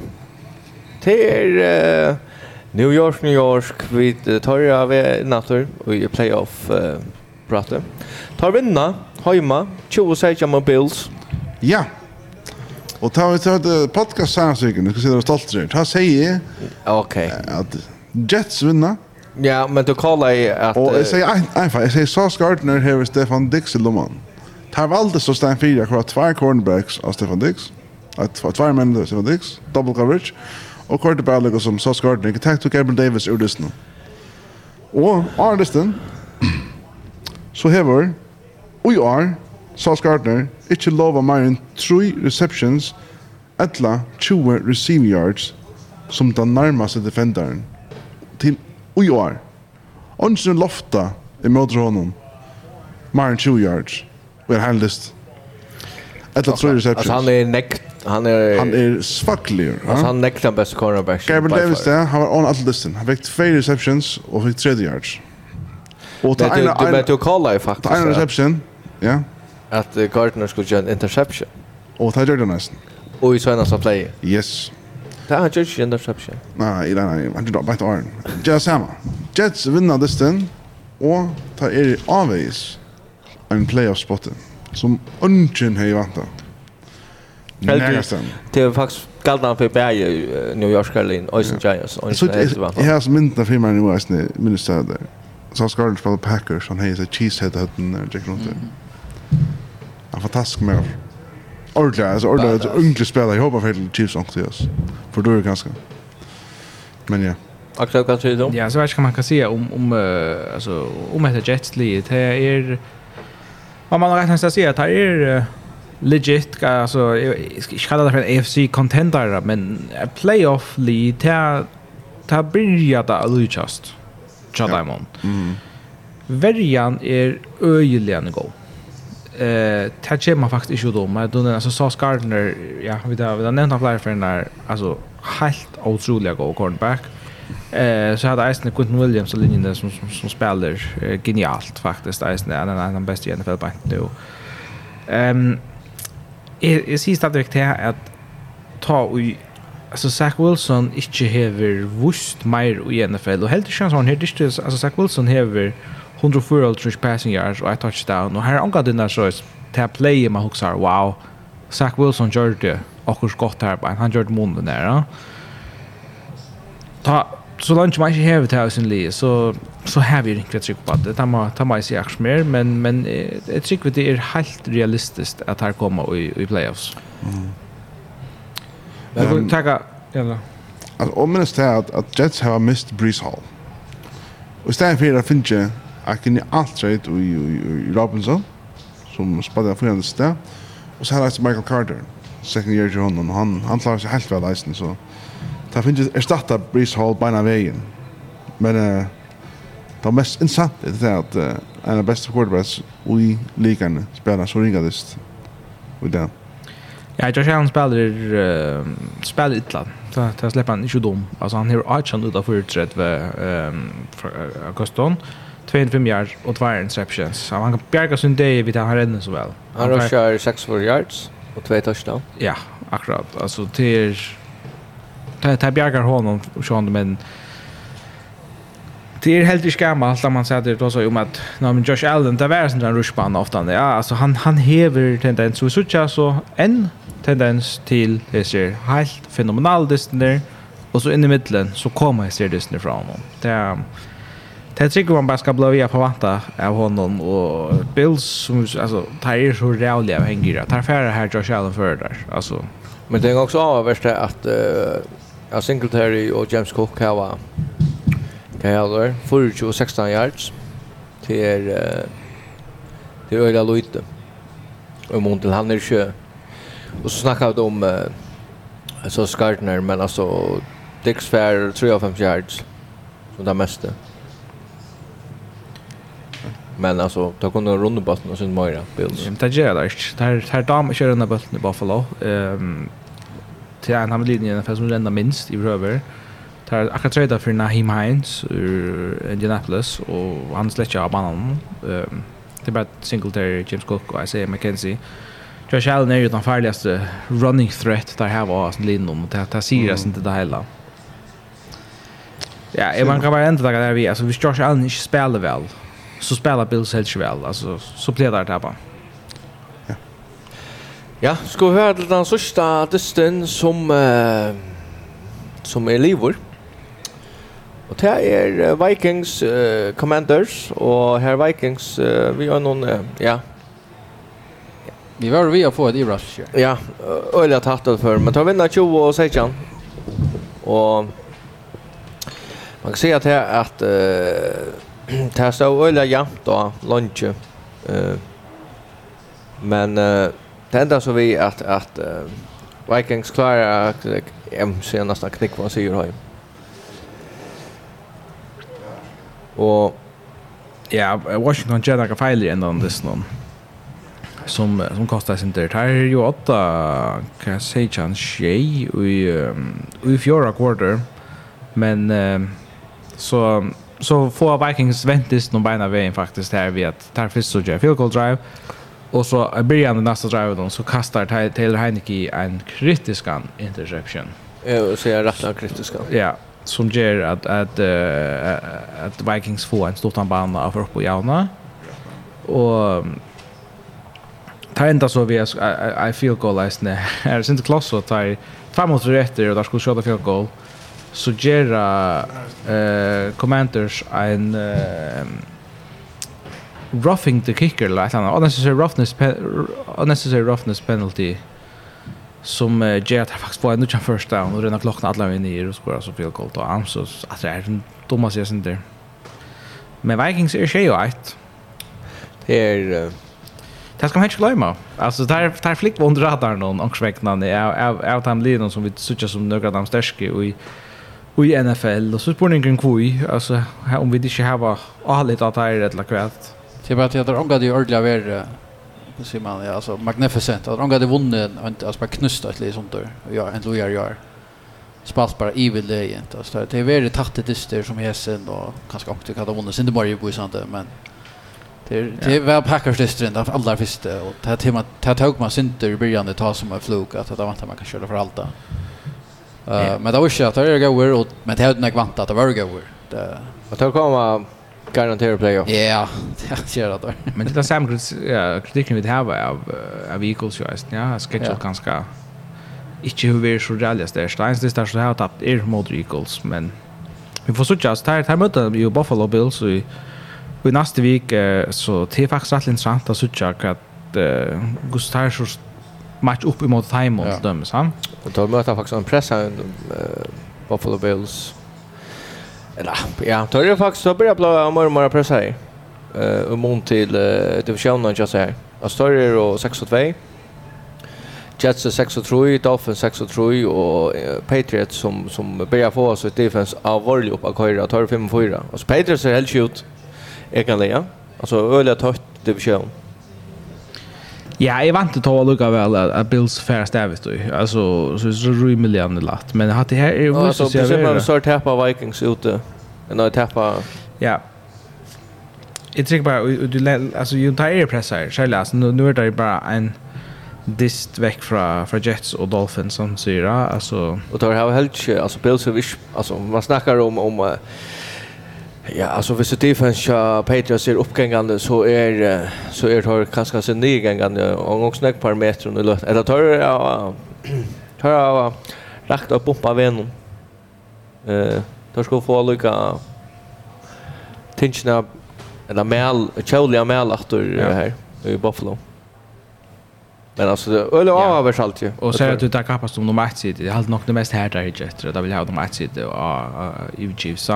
Det är uh, New York, New York Vi uh, torra av natur och i playoff uh, pratar. Tar vinna hemma 26 med Bills. Ja. Och tar vi till podcast samsiken, du ska se det stolt där. Ta säger Okej. Att Jets vinna. Ja, men du kallar ju att... Och jag säger, nej, jag säger Sauce Gardner här Stefan Dixel-Loman. Tar valde så stein fyra akkurat tvær cornerbacks av Stefan Dix. At var två män av Stefan Dix, double coverage. Och quarterback lägger som Sauce Gardner, Ikke takk til Gabriel Davis ur listen. av Arnesten så hever och år Sauce Gardner inte lova mer enn tre receptions etla 20 receiving yards som den närmaste defenderen til och jag. Och sen lofta i mot honom. Mer enn 20 yards. Vi har handlist. Eller tror receptions. Alltså han är näkt han är han är svacklig. Alltså han näkt den bästa cornerback. Gabriel Davis där, han var on all listen. Han fick två receptions och fick 3 yards. Och det är du vet du kalla i faktiskt. En reception. Ja. Att Gardner skulle göra en interception. Och det gjorde han nästan. Och i såna så play. Yes. Det har gjort en interception. Nej, nej, nej. Han gjorde bara ett arm. Just samma. Jets vinner distan och tar er avvis en playoff-spot som ungen har vant vantat. Nästan. Det är faktiskt galdan för Berg New York Carolina Ocean Giants. och Så det här som inte för mig nu är snä minst där. Så ska det spela Packers han har så cheesehead hatten där Jack Runt. En fantastisk match. Ordla, alltså ordla ett ungt spelare. Jag hoppas för Chiefs också oss. För då är det ganska. Men ja. Aktuellt kan säga då. Ja, så vet jag kan man kan säga om om alltså om det Jets lead här är Om man räknar så att säga att det är legit alltså jag ska kalla det för en AFC contender men playoff lead ta ta börja ta Lucas Chadaimon. Mm. Verjan är öjligen god eh det kommer faktiskt inte då men då alltså Sauce Gardner ja vi har vi nämnde flera för den där alltså helt otroligt god cornerback. Eh så hade Eisen Quentin Williams och linjen där som som, som spelar eh, genialt faktiskt Eisen är en av de bästa i NFL på nu. Ehm är är sist att direkt här att ta och alltså Zach Wilson inte hever vust mer i NFL och helt chans han här det alltså Zach Wilson hever 104 ultra passing yards och ett touchdown och här angår den där så ta play med Hooksar wow Zach Wilson gjorde det och hur skott här på han gjorde munnen där. Ja? ta så långt man inte har det här sin liv så så har vi inte tryck på det. Ta man ta man sig också mer men men ett tryck vid det är helt realistiskt att här komma i i playoffs. Mm. Men tacka eller Alltså om minst det att att Jets har mist Breeze Hall. Och stämmer för att finna att kan allt rätt och i Robinson som spelar för hans där. Och så har det Michael Carter second year John och han han klarar sig helt väl nästan så. Det finnes erstatta Breeze Hall beina veien. Men uh, det mest innsant er det at uh, en av beste quarterbacks i ligan spiller så ringadist Og det. Ja, Josh Allen spelar uh, spelar illa. Ta det han inte dum. Alltså han har Archan utanför 30 ehm Auguston. 25 yards och 2 interceptions. Så han kan bjerga sin dag vid han han räddar så väl. Han rushar 6 yards och 2 touchdown. Ja, akkurat. Alltså det det här bjärgar honom och så men det är helt gammalt där man säger det då så om att när men Josh Allen där var sån rushband ofta ja alltså han han häver tendens så så så en tendens till det ser helt fenomenal där och så in i mitten så kommer jag ser det från honom det är Det tycker man bara ska blöva via på vanta av honom och Bills som alltså tar er så rävliga hänger. Tar färre här Josh Allen för där. Alltså. Men det är också avvärst att uh, ja, Singletary og James Cook hava kan jeg der, 24 og 16 yards til er til er øyla løyte og mån til han er ikke og så snakka vi om uh, så Skartner, men altså Dix fær 53 yards som det meste men alltså ta kunde runda bollen och sen Moira Bills. Det gör det. Där där dam kör den bollen i Buffalo. Ehm till en hamn linjen för som rända minst i Röver. Tar akkurat trade för Nahim Hines ur Indianapolis och han släcker av banan. Ehm det är bara Singletary, James Cook och Isaiah McKenzie. Josh Allen är ju den farligaste running threat där här var sin linjen och det här syras inte det hela. Ja, jag man kan bara ändra det där vi, alltså hvis Josh Allen inte spelar väl så spelar Bills helt väl, alltså så blir det där tappa. Mm. Ja, ska vi höra till den sista dysten som eh, som är livor. Och det är Vikings uh, Commanders och här Vikings uh, vi har någon uh, ja. Vi var vi har fått i rush. Ja, öliga tattat för men tar vinna 20 och 16. Och man kan se att det att eh, det här står öliga jämnt då lunch. Eh, men uh, Det enda så vi att att uh, Vikings klarar em nästan knick vad säger hem. Och ja, Washington Jedi kan fejla ändå om det någon som som kostar sin där här ju åtta kan säga chans tjej i i fjärde quarter men um, så så får Vikings väntas någon bena vägen faktiskt här vi att tar först så jag field goal drive. Och så i början av nästa drive så kastar Taylor Heineke en kritisk interception. Ja, så jag rätt en. Ja, som ger att att uh, att Vikings får en stor bana av upp i Jauna. Och tar inte så vi I feel goal last när är inte klass så tar fem mot rätter och där skulle skjuta field goal. Så ger eh commanders en uh, roughing the kicker eller ett annat unnecessary roughness unnecessary roughness penalty som uh, ger att han faktiskt får en utan first down och redan klockan alla vi ner och skorar så field goal och han så att det är en dumma sig sen där. men Vikings är tjej och ett det är Det ska man inte glömma. Alltså där där flick på under radarn någon angstväcknande av av av dem linon som vi söker som några av de största och i i NFL och så spårningen kvui alltså om vi inte har allt att ha rätt lakvärt Det är bara att de ångade ju ordliga ver så man ja alltså magnificent att de ångade vunnit och alltså bara knusta ett litet sånt där. Ja, en lojar gör. Spalt bara evil det inte alltså det är väldigt tattigt dyster som Hesen och kanske också kan de vunnit sin det bara ju på sånt men det är det är väl Packers dystren där alla första och det här tema det här tog man synter i början det tar som en fluk att det väntar man kan köra för allt där. Eh men det var ju att det är goer och men det hade nog vantat att det var goer. Det Vad tar komma Garanterar playoff. Ja, det gör det. Men det är samma ja, kritiken vi har av av Eagles ju just. Ja, schedule ganska inte hur vi är så ralliga där. Steins det där så har tappat er mot Eagles, men vi får så just här här möter ju Buffalo Bills i i nästa vecka så det är faktiskt rätt intressant att se att Gustav så match upp emot Timon döms han. Och då möter faktiskt en press här Buffalo Bills Eller, ja, då är det faktiskt så börjar blåa mer och mer och pressa här. Uh, och mån till uh, divisionen jag säger. Astoria och 6 och 2. Jets är 6 och 3, Dolphins 6 och 3 och Patriots som, som börjar få oss ett defense av varlig upp av Kaira, tar 5 och 4. Alltså Patriots är helt skjut, jag. Alltså öliga tött division. Ja, jeg vant att ta lucka at, at Bills færre stävist du. Alltså så är det rymligt lagt. Men att det här är ju så så jag vill. Så så tappa Vikings ute. En att tappa. Ja. Jag tycker bara du alltså ju tar er pressar. Själva alltså nu nu är det bara en dist veck fra fra Jets och Dolphins som syra alltså och då har helt alltså Bills är alltså man snackar om om Ja, alltså hvis ja Patriots är uppgångande så är så är det kanske så nygångande och också några par meter under luft. Eller tar det ja tar jag rakt upp pumpa vem. Eh, då ska få lucka tinchna eller mel Charlie mel efter här i Buffalo. Men alltså det öle av över allt ju. Och säger att du tar kapast om de matchsidor. Det har nog det mest här där i Jester. Där vill jag ha de matchsidor och i Chiefs.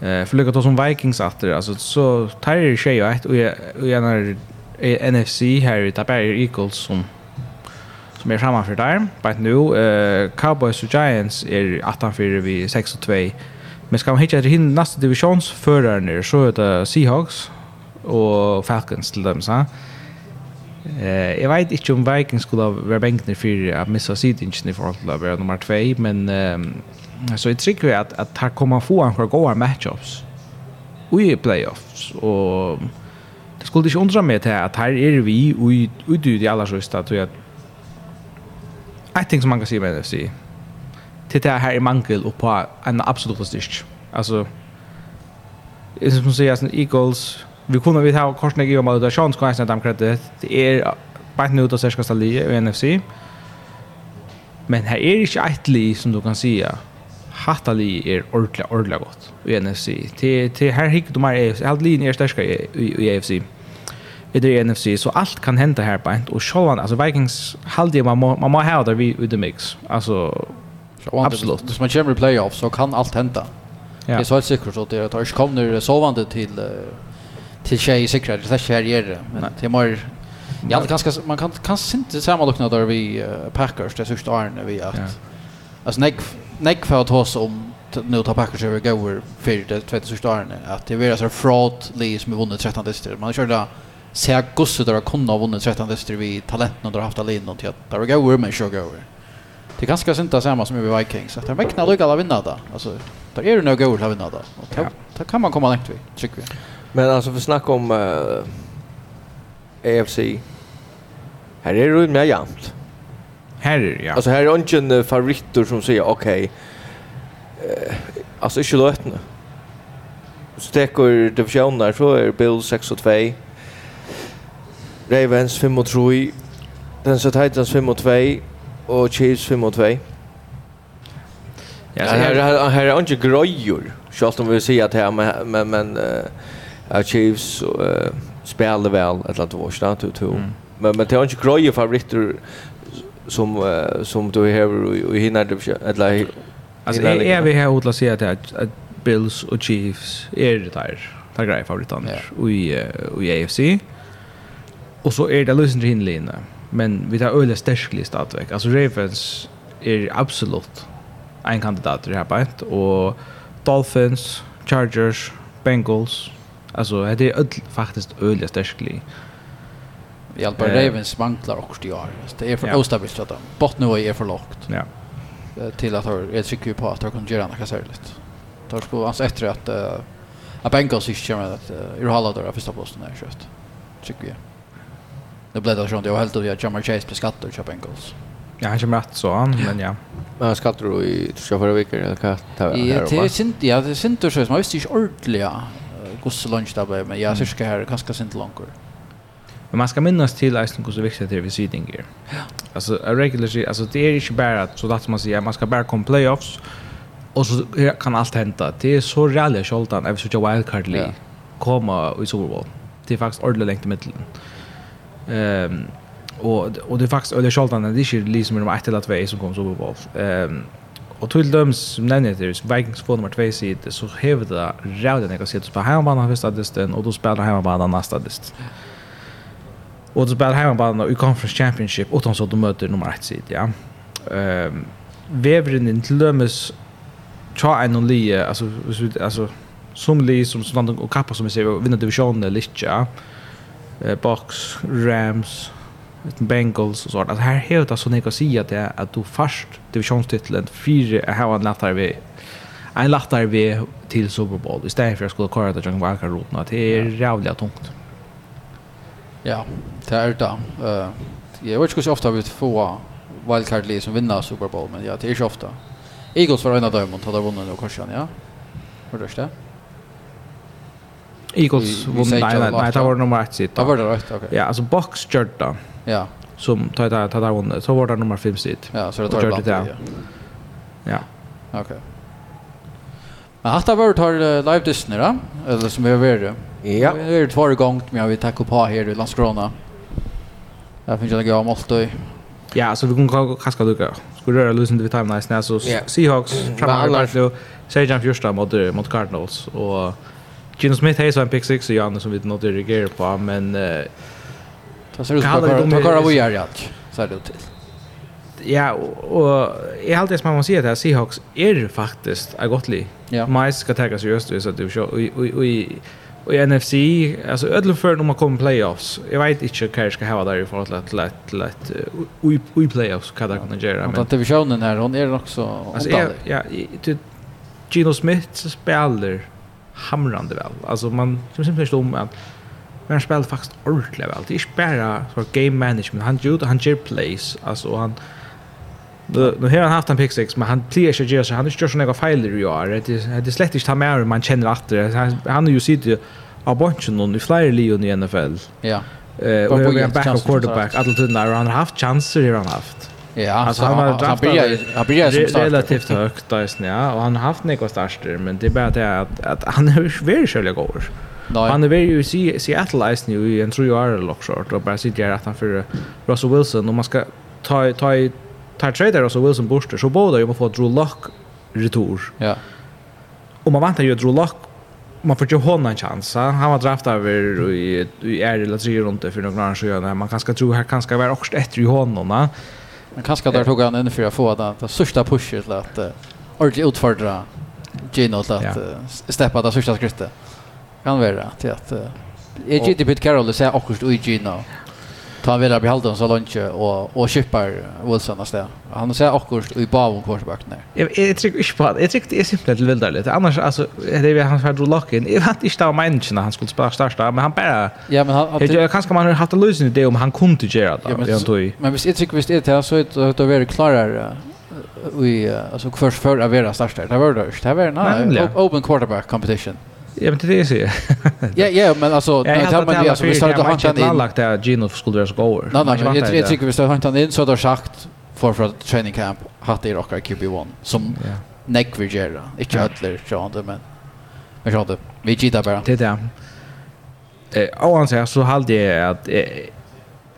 Eh för lika som Vikings åter alltså så tar det sig ju ett och jag NFC här i Taberg Eagles som som är framme för där. But nu eh Cowboys och Giants är åtta för vi 6 och 2. Men ska man hitta till hin nästa divisions förare så är det Seahawks och Falcons till dem så. Eh, jag vet inte om Vikings skulle vara bänkna för att missa sidingen i förhållande till att vara nummer två, men eh, så jag tycker att, att här kommer få en för goda matchups i playoffs. Och det skulle inte undra mig till att här är vi och ute i alla sjösta tror jag att ting som man kan säga med NFC till det här är mangel och på en absolut styrk. Alltså, det är som att Eagles, vi kunde vi ha korsna ge om att chans kan inte kredit är bara nu då ska ställa i NFC men här är inte ett li som du kan säga hatta li är ordla ordla gott i NFC till till här hick de är helt linje är starka i AFC i det NFC så allt kan hända här på och Schalland alltså Vikings halde man man må ha där vi i the mix. Alltså absolut. Hvis man kommer i playoff så kan allt hända. Ja. Det är så säkert så att det tar kommer sovande till till tjej säkert det är inte där kärjer men det. Är mer ja det kanske man kan kanske inte samma lucka där vi Packers det sista åren vi att alltså nej nej för att oss om nu tar Packers över går för det tvätta sista åren att det är så fraud Lee som har vunnit 13 dister. man körde se gosse där kunde ha vunnit 13 distrikt vi talenten och haft alin något att där går men kör går det är ganska inte samma som i Vikings att det väcknar lucka alla vinna där alltså där är det nog går att vinna där och det kan man komma längre vid tycker vi Men alltså för snack om uh, AFC. Här är det ju mer jämnt. Här är det ja. Alltså här är inte en uh, favoritter som säger okej. Okay, uh, alltså inte lätt nu. Så täcker divisionen så är Bills 6 och 2. Ravens 5 och 3. Den så Titans 5 och 2 och Chiefs 5 och 2. Ja, här här här är inte gröjor. Schalt om vi säger att här men men men uh, Chiefs uh, spelar väl ett lat vars där till till. Men men det är inte groje favoriter som uh, som du har i hinner det ett lat Alltså är är vi här utla säga att att Bills och Chiefs är det där. Det är grejer favoriter och i i AFC. Och så är det lösen till. Men vi tar öle stäsklig stadväck. Alltså Ravens är absolut en kandidat i det här bänt och Dolphins, Chargers, Bengals, Alltså det är öll faktiskt öliga stärsklig. Vi hjälper eh. Ravens manglar också det år. Det är för ja. ostabilt att bottennivå är för lågt. Ja. Till att jag tycker ju på att de kan göra något särskilt. Tar sko alltså efter att uh, att Bengals inte kommer att uh, ur halva där första posten där kött. Tycker jag. Det blev det sånt. Jag var helt över att Jamar Chase blev skattor till Bengals. Ja, han kommer rätt så han, men ja. Men skattor i tror jag förra veckan eller vad det var. Ja, det är synd. Ja, det är synd så man visste inte ordentligt hvordan lunch där blev men jag synes här her, kanskje långt. Men man ska minnas till att hur viktigt det är vid sidningar. Ja. Alltså, regular, alltså, det är inte bara så att man säger man ska bara komma playoffs och så kan allt hända. Det är så rally skjoltan även så wildcard league komma i Super Bowl. Det är faktiskt ordentligt längt i mitten. Ehm och och det är faktiskt eller skjoltan det är inte liksom de ett eller två som kommer Super Bowl. Ehm Och till dem som nämner det, Vikings får nummer 2 sidan, så häver det rävden jag kan se att du spelar hemmabanan första disten, och du spelar hemmabanan nästa dist. Och du spelar hemmabanan i Conference Championship, utan så du möter nummer 1 sidan, ja. Um, Vävren till dem tja en och li, alltså, alltså, som li som sådant och kappa som vi ser, vinner divisionen lite, ja. Box, Rams, Bengals och sånt. Alltså här helt alltså när jag säger att det att du först divisionstiteln fyra har en lättare vi en lättare vi till Super Bowl istället för att skulle köra det jag var kan rotna det är jävligt tungt. Ja, det är det. Eh jag vet inte hur ofta vi får wildcard lag som vinner Super Bowl men ja, det är ju ofta. Eagles var en av dem och hade vunnit och korsen, ja. Hur det? Eagles mm, nej nej nej det var nummer 1 sitt. Det var det rätt okej. Ja, alltså box Jordan. Ja. Som tar det tar det vunnit. Så var det nummer 5 sitt. Ja, så det tar det. Ja. Ja. Okej. Men hatta var tar live Disney då eller som vi har det. Ja. Vi är två gånger men jag vill tacka på här i Landskrona. Jag finns jag några mål Ja, så vi kan gå kaska lucka. Skulle röra lösen till time nice när så Seahawks framåt då. Jan Fjörstam mot mot Cardinals och Gino Smith har ju en pick six och Janne som vi inte reagerar på, men... Det ser ut som att de klarar att göra allt, så är det till. Ja, och i allt alltid som man säger att Seahawks är faktiskt är gott li. Ja. Mais ska tagga seriöst i så att du och i NFC, alltså ödlen för när man kommer playoffs. Jag vet inte hur jag ska ha där i förhållande till att till att i playoffs kan det kunna göra. Men den divisionen här, hon är också... Alltså, ja, Gino Smith spelar hamrande väl. Alltså man som simpelt om att men spelar faktiskt ordentligt väl. Det är bara för game management. Han gjorde han ger plays alltså han Nu har han haft en pick six, men han plier sig så. han har inte gjort sådana fejler i år. Det är slett inte han med man känner att det. Han har ju sitt av bunchen i flera lion i NFL. Ja. Och han har en backup quarterback, alla tiden där, och han har haft chanser, har han haft. Ja, alltså han har han börjar han börjar som starter. Relativt högt där sen ja och han har haft några starter men det är bara det att, att han är väldigt själv går. Nej. Han är ju i Seattle Ice nu i en tror jag är lockshort och bara sitter att han för Russell Wilson och man ska ta ta ta trader Russell Wilson booster så båda ju man får Drew Lock retur. Ja. Och man väntar ju Drew Lock man får ju hon en chans. Han var draftad över i är det tre runt för några år sedan. Man kanske tror här kanske vara också ett i honom. Men kanske där tog han in för att få den, den största pushet till att uh, ordentligt utfordra Gino till att ja. uh, steppa det största skrittet. Kan vara till att... Uh, jag gick till Pete Carroll säger också akkurat oj Gino. Ta vidare på halvdagen så långt och och chippar Wilson nästa. Han säger också i bavon korsbacken där. Jag jag tycker inte på det. Jag tycker det är simpelt till vidare lite. Annars alltså det är han för lock in. Jag vet inte om när han skulle spela starta men han bara Ja men han jag kanske man har haft en lösning det om han kunde göra det. Men men visst jag tycker visst det här så att det är väldigt klarare vi alltså först för att vara starta. Det var det. Det var en open quarterback competition. Ja, men det är det Ja, ja, men alltså när tar man det alltså vi startar att hanta in. Lagt där Gino skulle göra så går. Nej, nej, jag jag tycker vi startar hanta in så där sagt för för training camp har det rockar QB1 som neck vi gör. Inte höllar så han men men så det vi gitar bara. Det där. Eh, och han säger så hade jag att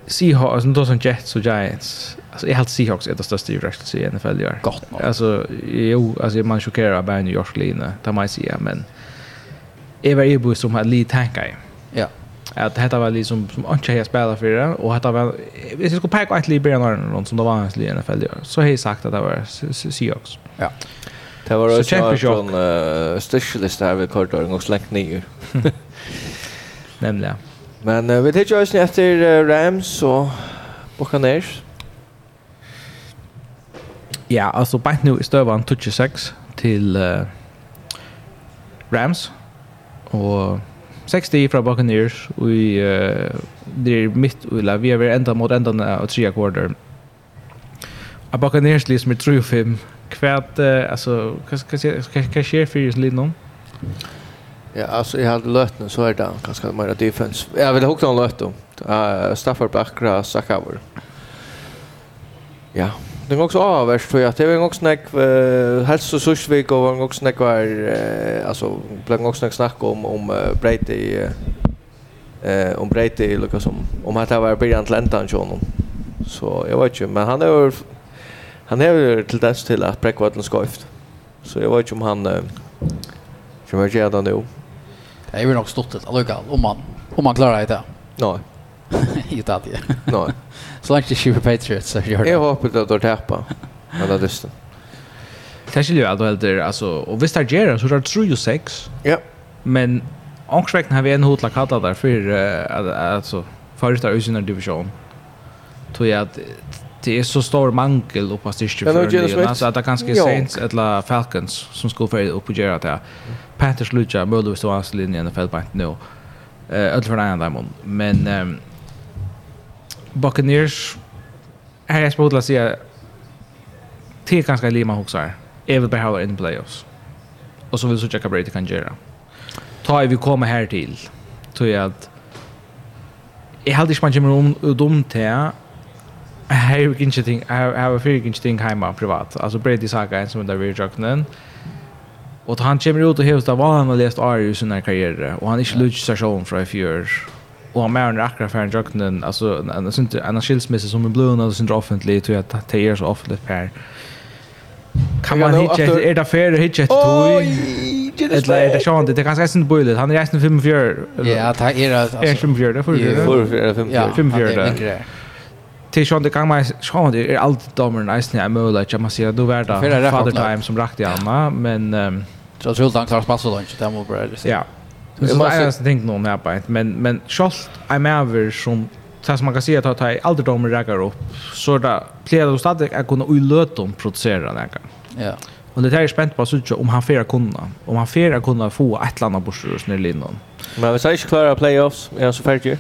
Seahawks, alltså då som Jets och Giants. Alltså jag helt Seahawks är det största i Rex i NFL gör. Gott nog. Alltså jo, alltså man chockerar bara New York line, Det man säga men jag var ju som hade lite tankar. Ja. Att detta var liksom som inte jag spelar för det och detta var hvis jag skulle peka ett litet bärn runt som det var hans i NFL Så har jag sagt att det var Seahawks. Ja. Det var så champion uh, specialist här vid korridoren och slängt ner. Nämligen. Men uh, vi tittar oss efter uh, Rams och Buccaneers. Ja, alltså bara nu i stövan 26 till uh, Rams og 60 fra Buccaneers og i uh, det er mitt ulla vi er enda mot enda av tre akkorder a Buccaneers liksom er 3 og 5 kvært uh, altså hva skjer for just litt nå? Ja, alltså jag hade lött nu så är det ganska mer defense. Jag vill hugga någon lött då. Uh, Stafford Backra Sakaver. Ja. Det går också avvärst för att det var en gång snack uh, helst så Sushvik och en gång snack var uh, alltså blev också gång snack snack om om uh, Breite eh uh, om Breite i Lucas om om att det var början till ändan så honom. Så jag vet inte men han är han är till dess till att Breakwater skoft Så jag vet inte om han uh, som jag gör det nu. Det är ju nog stort att lucka om man om man klarar det. Nej. Inte att det. Nej. Så langt ikke på Patriots så gjør det. Jeg håper det at du tapper. Men det er lysten. Det skiljer jo alt og helder, altså, og hvis det er så er det 3-6. Ja. Men ångsvekten har vi en hodla kalla der for, uh, altså, forrige der usynar division. Tror jeg at det er så stor mangel oppe av styrke for det. Altså, at det er ganske Saints eller Falcons som skulle fyrir oppe og gjøre det. Panthers lucha, mulig hvis det var hans linje enn feltbank nå. Uh, Ødel for en annen Men, um, Buccaneers här är spotla sig till ganska lima hoxar. Även behöver in playoffs. Och så vill så checka Brady kan göra. Ta vi kommer här till. Tror jag att jag hade inte man kommer om dum till Här är inte ting, här är inte ting hemma privat. Alltså Brady saga en som där vi jocknen. Och han kommer ut och hävdar vad han har läst Arius i sin karriär och han är inte lutsch sig från i fjör och han mer än akra för en jöknen alltså en en synt en skilsmässa som en blöna och synt offentligt tror jag att det är så offentligt per. Kan man hitta är det fair hitta ett toy eller är det sjön det kanske är inte bullet han är nästan 54 ja det är alltså är 54 det får du 54 54 till sånt det kan man sjå det är allt domaren nästan är möjligt jag måste säga då värda father time som rakt i Alma men ehm så tror jag han klarar pass lunch långt det måste bra ja Det är det jag tänkt någon här på ett men men Scholt I'm ever som så som man kan se att ta i ålderdomen räcker upp så där plejer då stadigt att kunna ulöta om producera det Ja. Och det här är spänt på så om han fyra kunna. Om han fyra kunna få ett landa på sig snäll innan. Men vi säger inte klara playoffs är så färdig.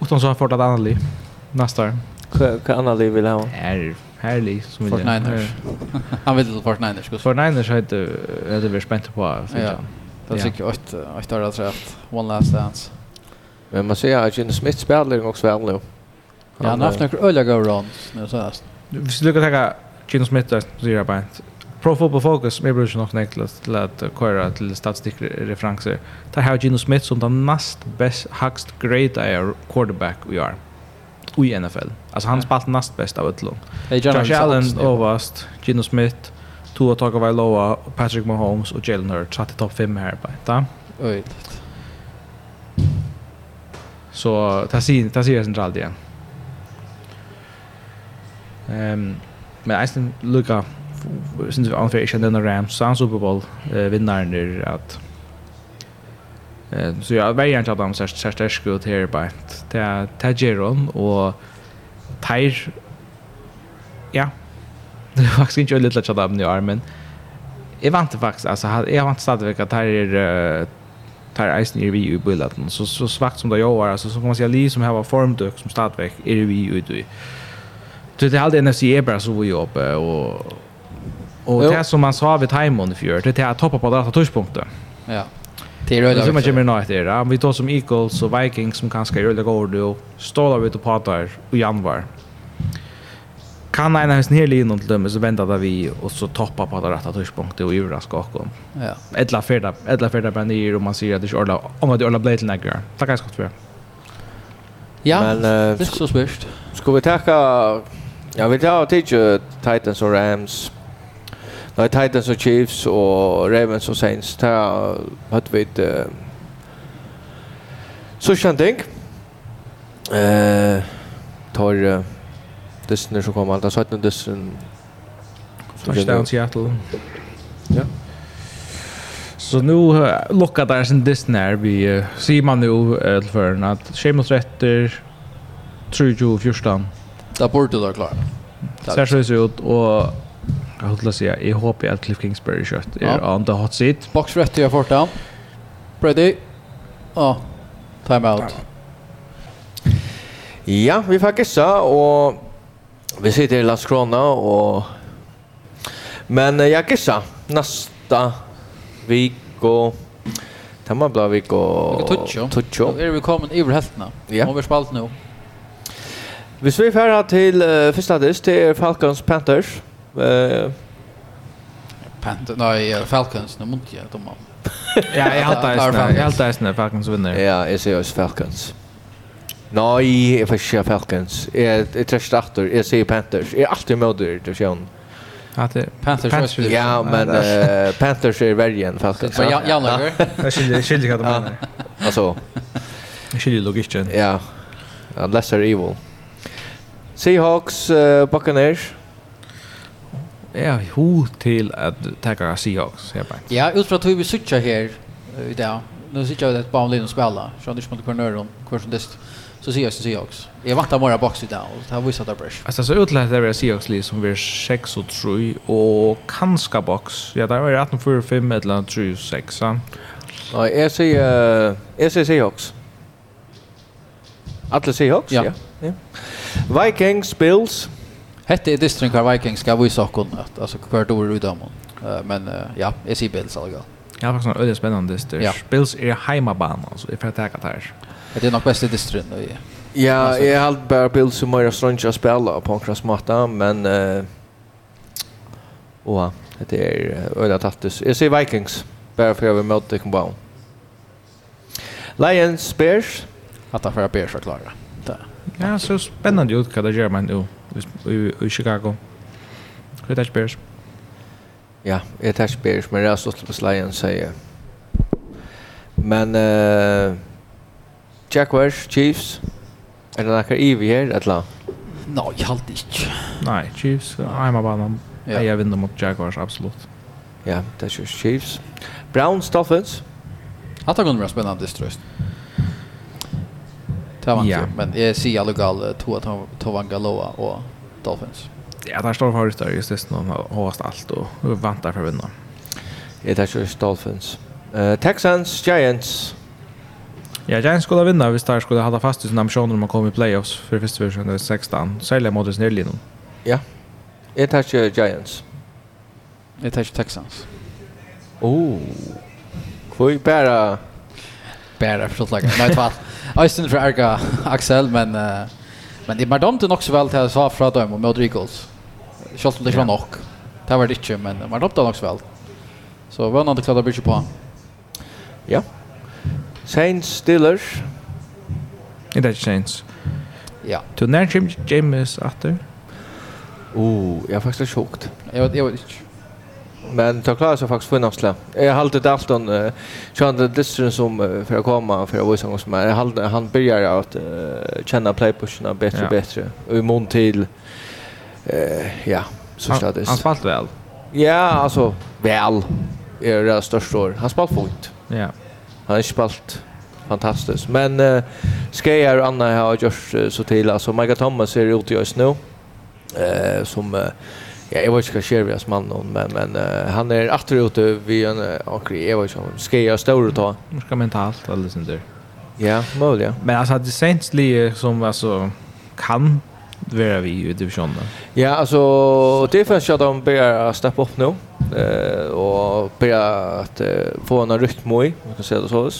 Utan så har fått ett annat liv. Nästa år. Vad annat liv vill han ha? Härlig som vill. Fortniners. Han vill till Fortniners. Fortniners hade det vi spänt på. Ja. Det tycker jag att ett det har rätt. One last dance. Men man ser att Jens Smith spelar också väl nu. Ja, han har haft några öliga go runs nu senast. Vi ska kunna ta Jens Smith där så zero point. Pro Football Focus med brukar nog neklas till att köra till statistikreferenser. Ta har Gino Smith som den näst bäst högst grade quarterback vi är i NFL. Alltså han spalt näst bäst av ett lag. Josh Allen överst, Gino Smith, Tua Tagovailoa, Patrick Mahomes och Jalen Hurts satt i topp 5 här på. Ta. Oj. Så det sig ta sig centralt igen. Ehm men Iceland Luka syns vi anför inte den Rams Super Bowl vinnaren där att så jag vet inte att de så så där skulle här bara. Det tageron och tire ja. Det var faktiskt inte lite chat av i armen jag vant faktiskt alltså jag vant stadigt att här är tar isen i vi i bulletin så så svagt som det jag var alltså så kan man säga li som här var formdök som stadväck är vi ute i Så det hade NFC är bara så vi uppe och och det som man sa vid timon för det är att toppa på det här touchpunkten. Ja. Det är röda. Så mycket mer nåt det där. Vi tar som Eagles och Vikings som kanske gör det går då. Stålar vi till patar i januar. Kan en hans ner linjen till dem så väntar där vi och så toppa på det rätta tidpunkten och jura skakon. Ja. Ettla färda, ettla färda på ner och man ser att det är om att det är blade till näggar. Tack ska skott för. Ja. Men det är så svårt. Ska vi ta Ja, vi tar till Titans och Rams uh, Titans och Chiefs och Ravens och Saints. ta hat vi ett uh, så känt tänk. Eh tar uh, Disney som kommer alltid. Så att Disney Touchdown Seattle. Ja. Så nu lockar där sin Disney. Vi uh, ser man nu uh, för att Sheamus rätter 2014. Där borde det vara klart. Särskilt ut och Jag hoppas säga, jag hoppas att Cliff Kingsbury kött är ja. on the hot seat. Box rätt till fort down. Brady. Ja, time out. Ja, vi får gissa och vi sitter i Las Crona och men jag gissar nästa vecka man blå vik og... Tutsjo. Tutsjo. Er vi kommet i heltene. Ja. Må vi spalt nå. Hvis vi færer til uh, første disk, det er Falcons Panthers. Eh Panther, nej, Falcons, nu måste jag dem. Ja, jag har tagit snä. Jag har tagit Falcons vinner. Ja, jag ser oss Falcons. Nej, jag får se Falcons. Jag jag tror startar. Jag ser Panthers. Jag är alltid med dig det, sjön. Att Panthers är Ja, men Panthers är värre än Falcons. Men Jan jag lägger. Jag skiljer skiljer vad de menar. Alltså. Jag skiljer logiken. Ja. Lesser Evil. Seahawks, uh, Buccaneers är ho till att tacka Seahawks här på. Ja, ut utifrån att vi söker här i dag. Nu sitter jag ett barn linje och spelar. Så det smakar nörd om kursen dist. Så ser jag så Seahawks. Jag vart bara box i dag. Det har visat där brush. Alltså så utlät det är Seahawks li som vi 6 och 3 och kanske box. Ja, där var 18 för 5 eller 3 6. Nej, jag ser jag ser Seahawks. Alla Seahawks, ja. ja. Vikings, Bills, Hette är distring hver Vikings ska vi sakon altså alltså dår er ut Uh, Men ja, är sier Bills alltså. Ja, faktiskt en öde spännande distrin. Ja. Bills är hemmabana alltså i för att ta där. Det är nog bästa distrin då. Ja, jag har alltid bara Bills som mer strunch att spela på en krassmatta, men eh och det är öde tattus. Jag ser Vikings bara för över mot Dickon Lions Bears. Att ta för Bears förklara. Ja, så spännande ut vad det gör man nu i i Chicago. Hur det Bears? Ja, det tar Bears, men det är så att Lions säger. Men eh Jaguars, Chiefs. Är det några i vi här eller? Nej, jag halt ikke. Nej, Chiefs. I'm about them. Ja. Jag vinner mot Jaguars absolut. Ja, det är Chiefs. Browns Dolphins. Att det kommer att spennende, en Det var yeah, men jag ser alla gal Tovangaloa och Dolphins. Ja, där står förut där just det någon har håst allt och väntar för att vinna. Jag tar ju Dolphins. Eh Texans Giants. Ja, Giants skulle vinna, vi där skulle hålla fast i sina ambitioner om att komma i playoffs för första versionen 16. Sälja mot Snellin. Ja. Jag tar ju Giants. Jag tar ju Texans. Oh. Kvoi bara bara förstått lagar. Nej, tvärtom. Eisen för Erga Axel men uh, men det är domt nog så väl till att sa från dem och Modricos. Schalt det från nog. Det var det inte men man domt nog så väl. Så vad någon att klara bygga på. Ja. Saints Steelers. Det är Saints. Ja. Till när James James. Oh, jag faktiskt chockad. Jag vet jag vet inte. Men det klarar sig faktiskt för Jag har alltid haft en uh, kända distance som uh, för att komma för att visa något som är. Jag han börjar att uh, känna playpusherna bättre och bättre. Och i mån till, eh ja, så ska det. Han spalt väl? Ja, alltså, väl är det största år. Han spalt fint. Ja. Han har spalt fantastiskt. Men uh, Skejar och Anna har gjort uh, så till. Alltså, Micah Thomas är ute i nu. Uh, som... Uh, Ja, jag vet inte vad sker vi hans man men men uh, han är åter ute vid en och jag vet inte ska jag stå och ta. Ska mentalt eller sånt där. Ja, möjligt. Men alltså det sänds li som alltså kan vara vi i divisionen. Ja, alltså det för att de börjar steppa upp nu eh och börjar att få en rytm i, man kan säga det så.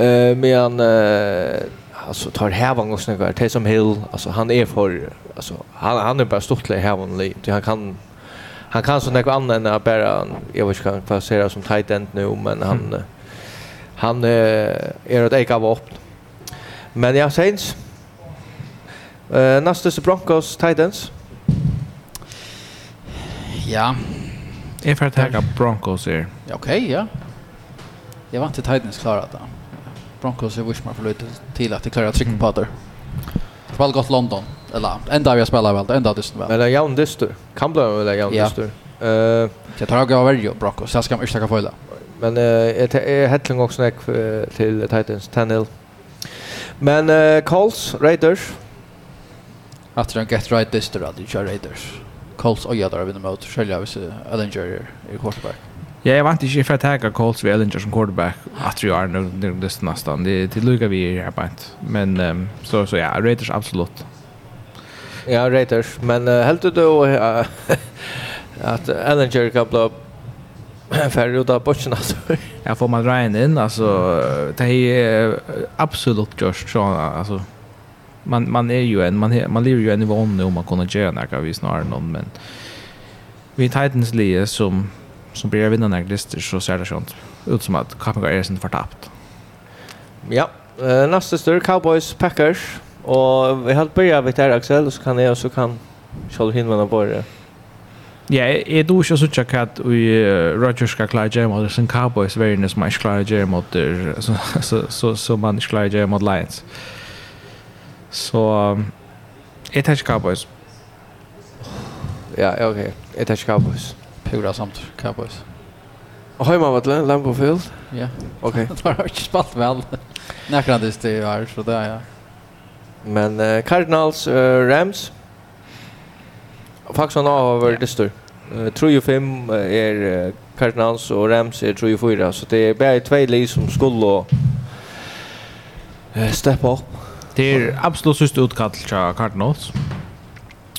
Eh men eh alltså tar hävan och snyggar till som Hill alltså han är för alltså han han är bara stortlig hävan lite han kan han kan så något annat än att bara jag vet inte vad passera som tight end nu men han mm. han är ett eka vapen men jag Saints eh nästa så Broncos Titans Ja. Är för att ta Broncos här. Okej, okay, ja. Jag var inte Titans klarat då. Broncos är wish för lite till att det klarar att trycka på där. Väl gott London eller ända vi har spelat väl ända dysten väl. Eller det är dyster. Kan bli väl jämn dyster. Eh, jag tar jag över ju Broncos. Jag ska inte få Men eh är Hedling också näck till Titans Tannehill. Men eh Colts Raiders. After and get right dyster att kör Raiders. Colts och jag där vinner mot Shelly Ellinger i quarterback. Ja, jag vant inte för att tagga Colts vid Ellinger som quarterback att ju är nu det nästan. Det till lugga vi här på ett. Men um, så så ja, Raiders absolut. Ja, Raiders, men uh, helt då uh, att Ellinger kan bli färre ut av börsen alltså. ja, får man Ryan in alltså det är absolut just så alltså man man är ju en man man lever ju en i vanlig om man kunde göra något vi snarare någon men vi Titans-lige som som blir vinna när lister så ser det sånt ut som att Kapinga är sin förtappt. Ja, uh, nästa stör Cowboys Packers och vi har börjat vid där Axel så kan jag så kan Charles Hinman på det. Ja, är du ikke så tjekk at Rodgers ska klara det mot sin Cowboys verden som man ikke klarer det mot så man ikke klarer mot Lions. Så jeg tar Cowboys. Ja, okej. Jeg tar ikke Cowboys. Hur samt Cowboys. Och hemma vart Lambo Field. Ja. Okej. Det har inte spelat väl. Näkran det det är så där ja. Men uh, Cardinals uh, Rams. Faktiskt han har varit det större. Uh, 3 och 5 är Cardinals och Rams är 3 och 4 så det är bara två lag som skulle och steppa upp. Det är absolut sist utkall till Cardinals.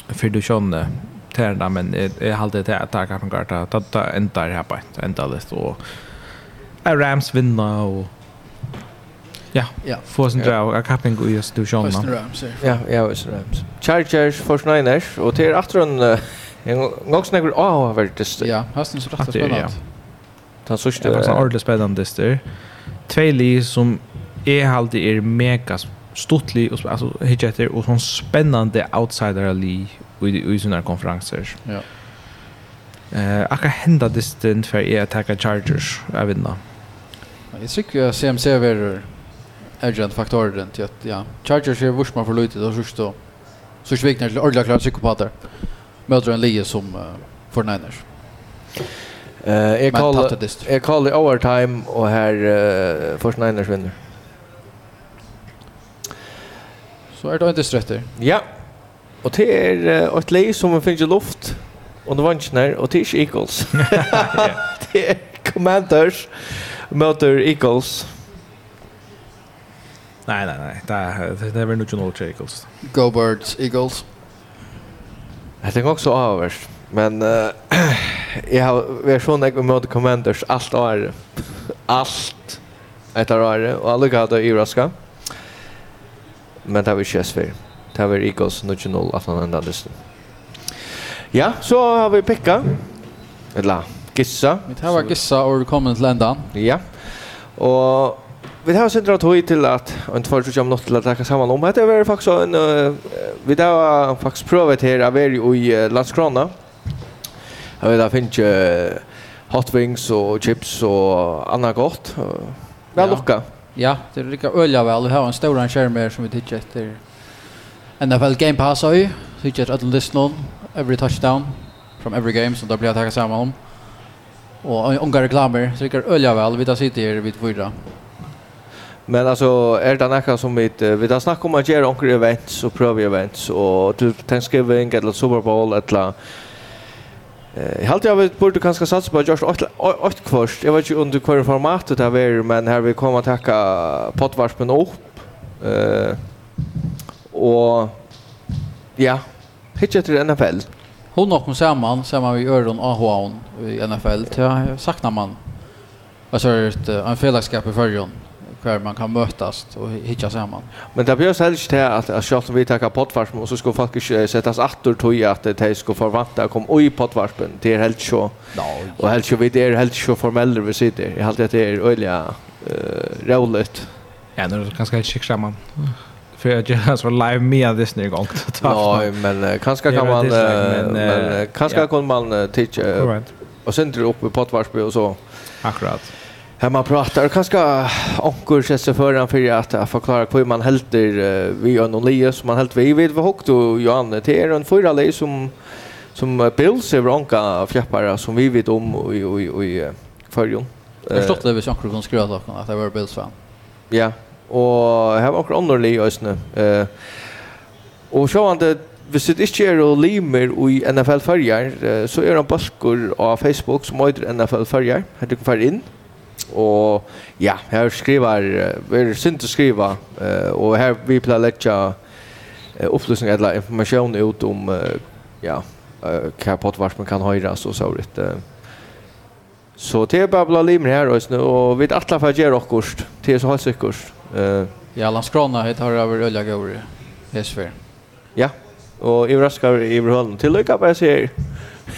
För du känner tärna men jag har alltid att ta kan garta ta ta ända här på ända det så Rams vinna och Ja. Ja. Forsen drar jag kappen och just du John. Ja, ja, Rams. Chargers for Niners och till efter en gång snägger av väldigt. Ja, hösten så rätt spännande. Det så sjukt det ordentligt spännande det. Två li som är alltid är mega stuttlig och alltså hittar och sån spännande outsider li i, i sånne konferenser. Ja. Eh, akka hända distant för jeg attacka Chargers, jeg vet ikke. Jeg tycker att CMC är agent faktorer till att ja, Chargers är vurs man för lite och sist då så sviknar till ordla klara psykopater. Möter en lie som uh, för Niners. Eh, jag kallar jag kallar overtime och här uh, för Niners vinner. Så är det inte strätter. Ja. Og det er et leie som man finner luft under vansjene, og det er ikke Eagles. det er Commanders møter Eagles. Nei, nei, nei. Det er, det er vel ikke noe til Eagles. Go Birds, Eagles. Jeg tenker også avhverst. Men uh, jeg har vært sånn jeg møter Commanders alt år. alt etter året. Og alle gav det i raska. Men det har vi ikke svært. Det var Eagles 0-0 att han ända listan. Ja, så har vi picka. Eller Gissa. Vi tar var Gissa och vi kommer till ändan. Ja. Och vi har sett att hoj till att en två tror om något till att ta samman om. Det är faktiskt en vi har faktiskt provat här av er i Landskrona. Jag vet att det finns hot wings och chips och annat gott. Väl lucka. Ja, det är lika öliga väl. Vi har en stor skärm här som vi tittar efter NFL Game Pass oi, så gick att list någon every touchdown from every game som då blir att hacka samman om. Och unga reklamer så gick ölja väl vi tar sitter här vid fyra. Men alltså är det något som vi vi har snackat om att göra onkel events och prova events och du Thanksgiving eller Super Bowl eller jag hade jeg vet burde kanskje satse på Josh 8 kvart. Jeg vet ikke under hver formatet det er, men her vi kommer til å takke potvarspen opp. Uh, och ja, pitcher till NFL. Hon och hon samman, samman vi Öron och hon i NFL. Ja, saknar man. Alltså ett en fällskap i förrjon kvar man kan mötas och hitta samman. Men det björs helst till att att själva vi tar pottvarsm och så ska folk sättas åter till att det ska förvänta komma i pottvarspen. Det är helt så. Och helt så vi det är helt så formellt vi sitter. Jag har alltid att det är öliga eh roligt. Ja, det är ganska skick samman för jag gör så live med det snygg gång. Nej, men kanske kan man men kanske kan man teacha och sen drar upp på Potvarsby och så. Akkurat. Här man pratar kanske ankor känns föran för att förklara hur man helter vi gör någon lie som man helt vi vet vad högt och Johan till er en förra lie som som Bills över anka fjäppare som vi vet om och i och i förjon. Jag förstod det vi ankor kunde skriva att det var Bills fan. Ja og her var akkurat underlig øsne. Uh, og så han det, hvis det ikke er og limer i NFL Førjar, uh, så er han baskur av Facebook som heter NFL Førjar, her du kan fære inn. Og ja, her skriver, uh, vi er synd å skrive, uh, og her vi pleier letja uh, upplysning eller information ut om uh, ja, uh, hva potvart man kan høyre, så så vidt. Uh, Så det er bare blant limer her, og vi er atler for å gjøre okkurst, det er så helt sikkert. Eh ja, Landskrona har över Ölja Gauri. Hesfer. Ja, och överraskar i Överhöllen. Till lycka på sig.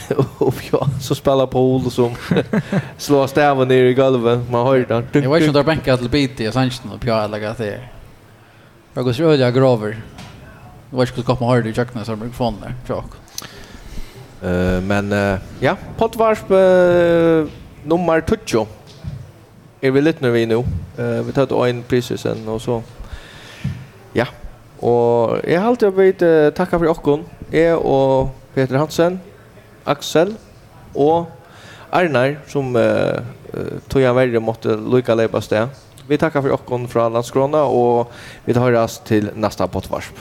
Och ja, så spelar på Ol som slår stäven ner i golvet. Man hör det. Jag vet inte om det är bänkat till bit i Sanchen och Pia lägger till er. Jag går så Ölja Grover. Jag vet inte om man hör det i kökna som brukar få där. Tjock. Uh, men uh, ja, pottvarsp uh, nummer 20 är vi lite nu vi nu. Eh vi tar en pris sen och så. Ja. Og jag har alltid varit uh, tacka för er Jag og Peter Hansen, Axel og Arnar som eh tog jag värre mot Luca Lebas där. Vi tackar för er från Landskrona og vi tar oss till nästa pottvarsp.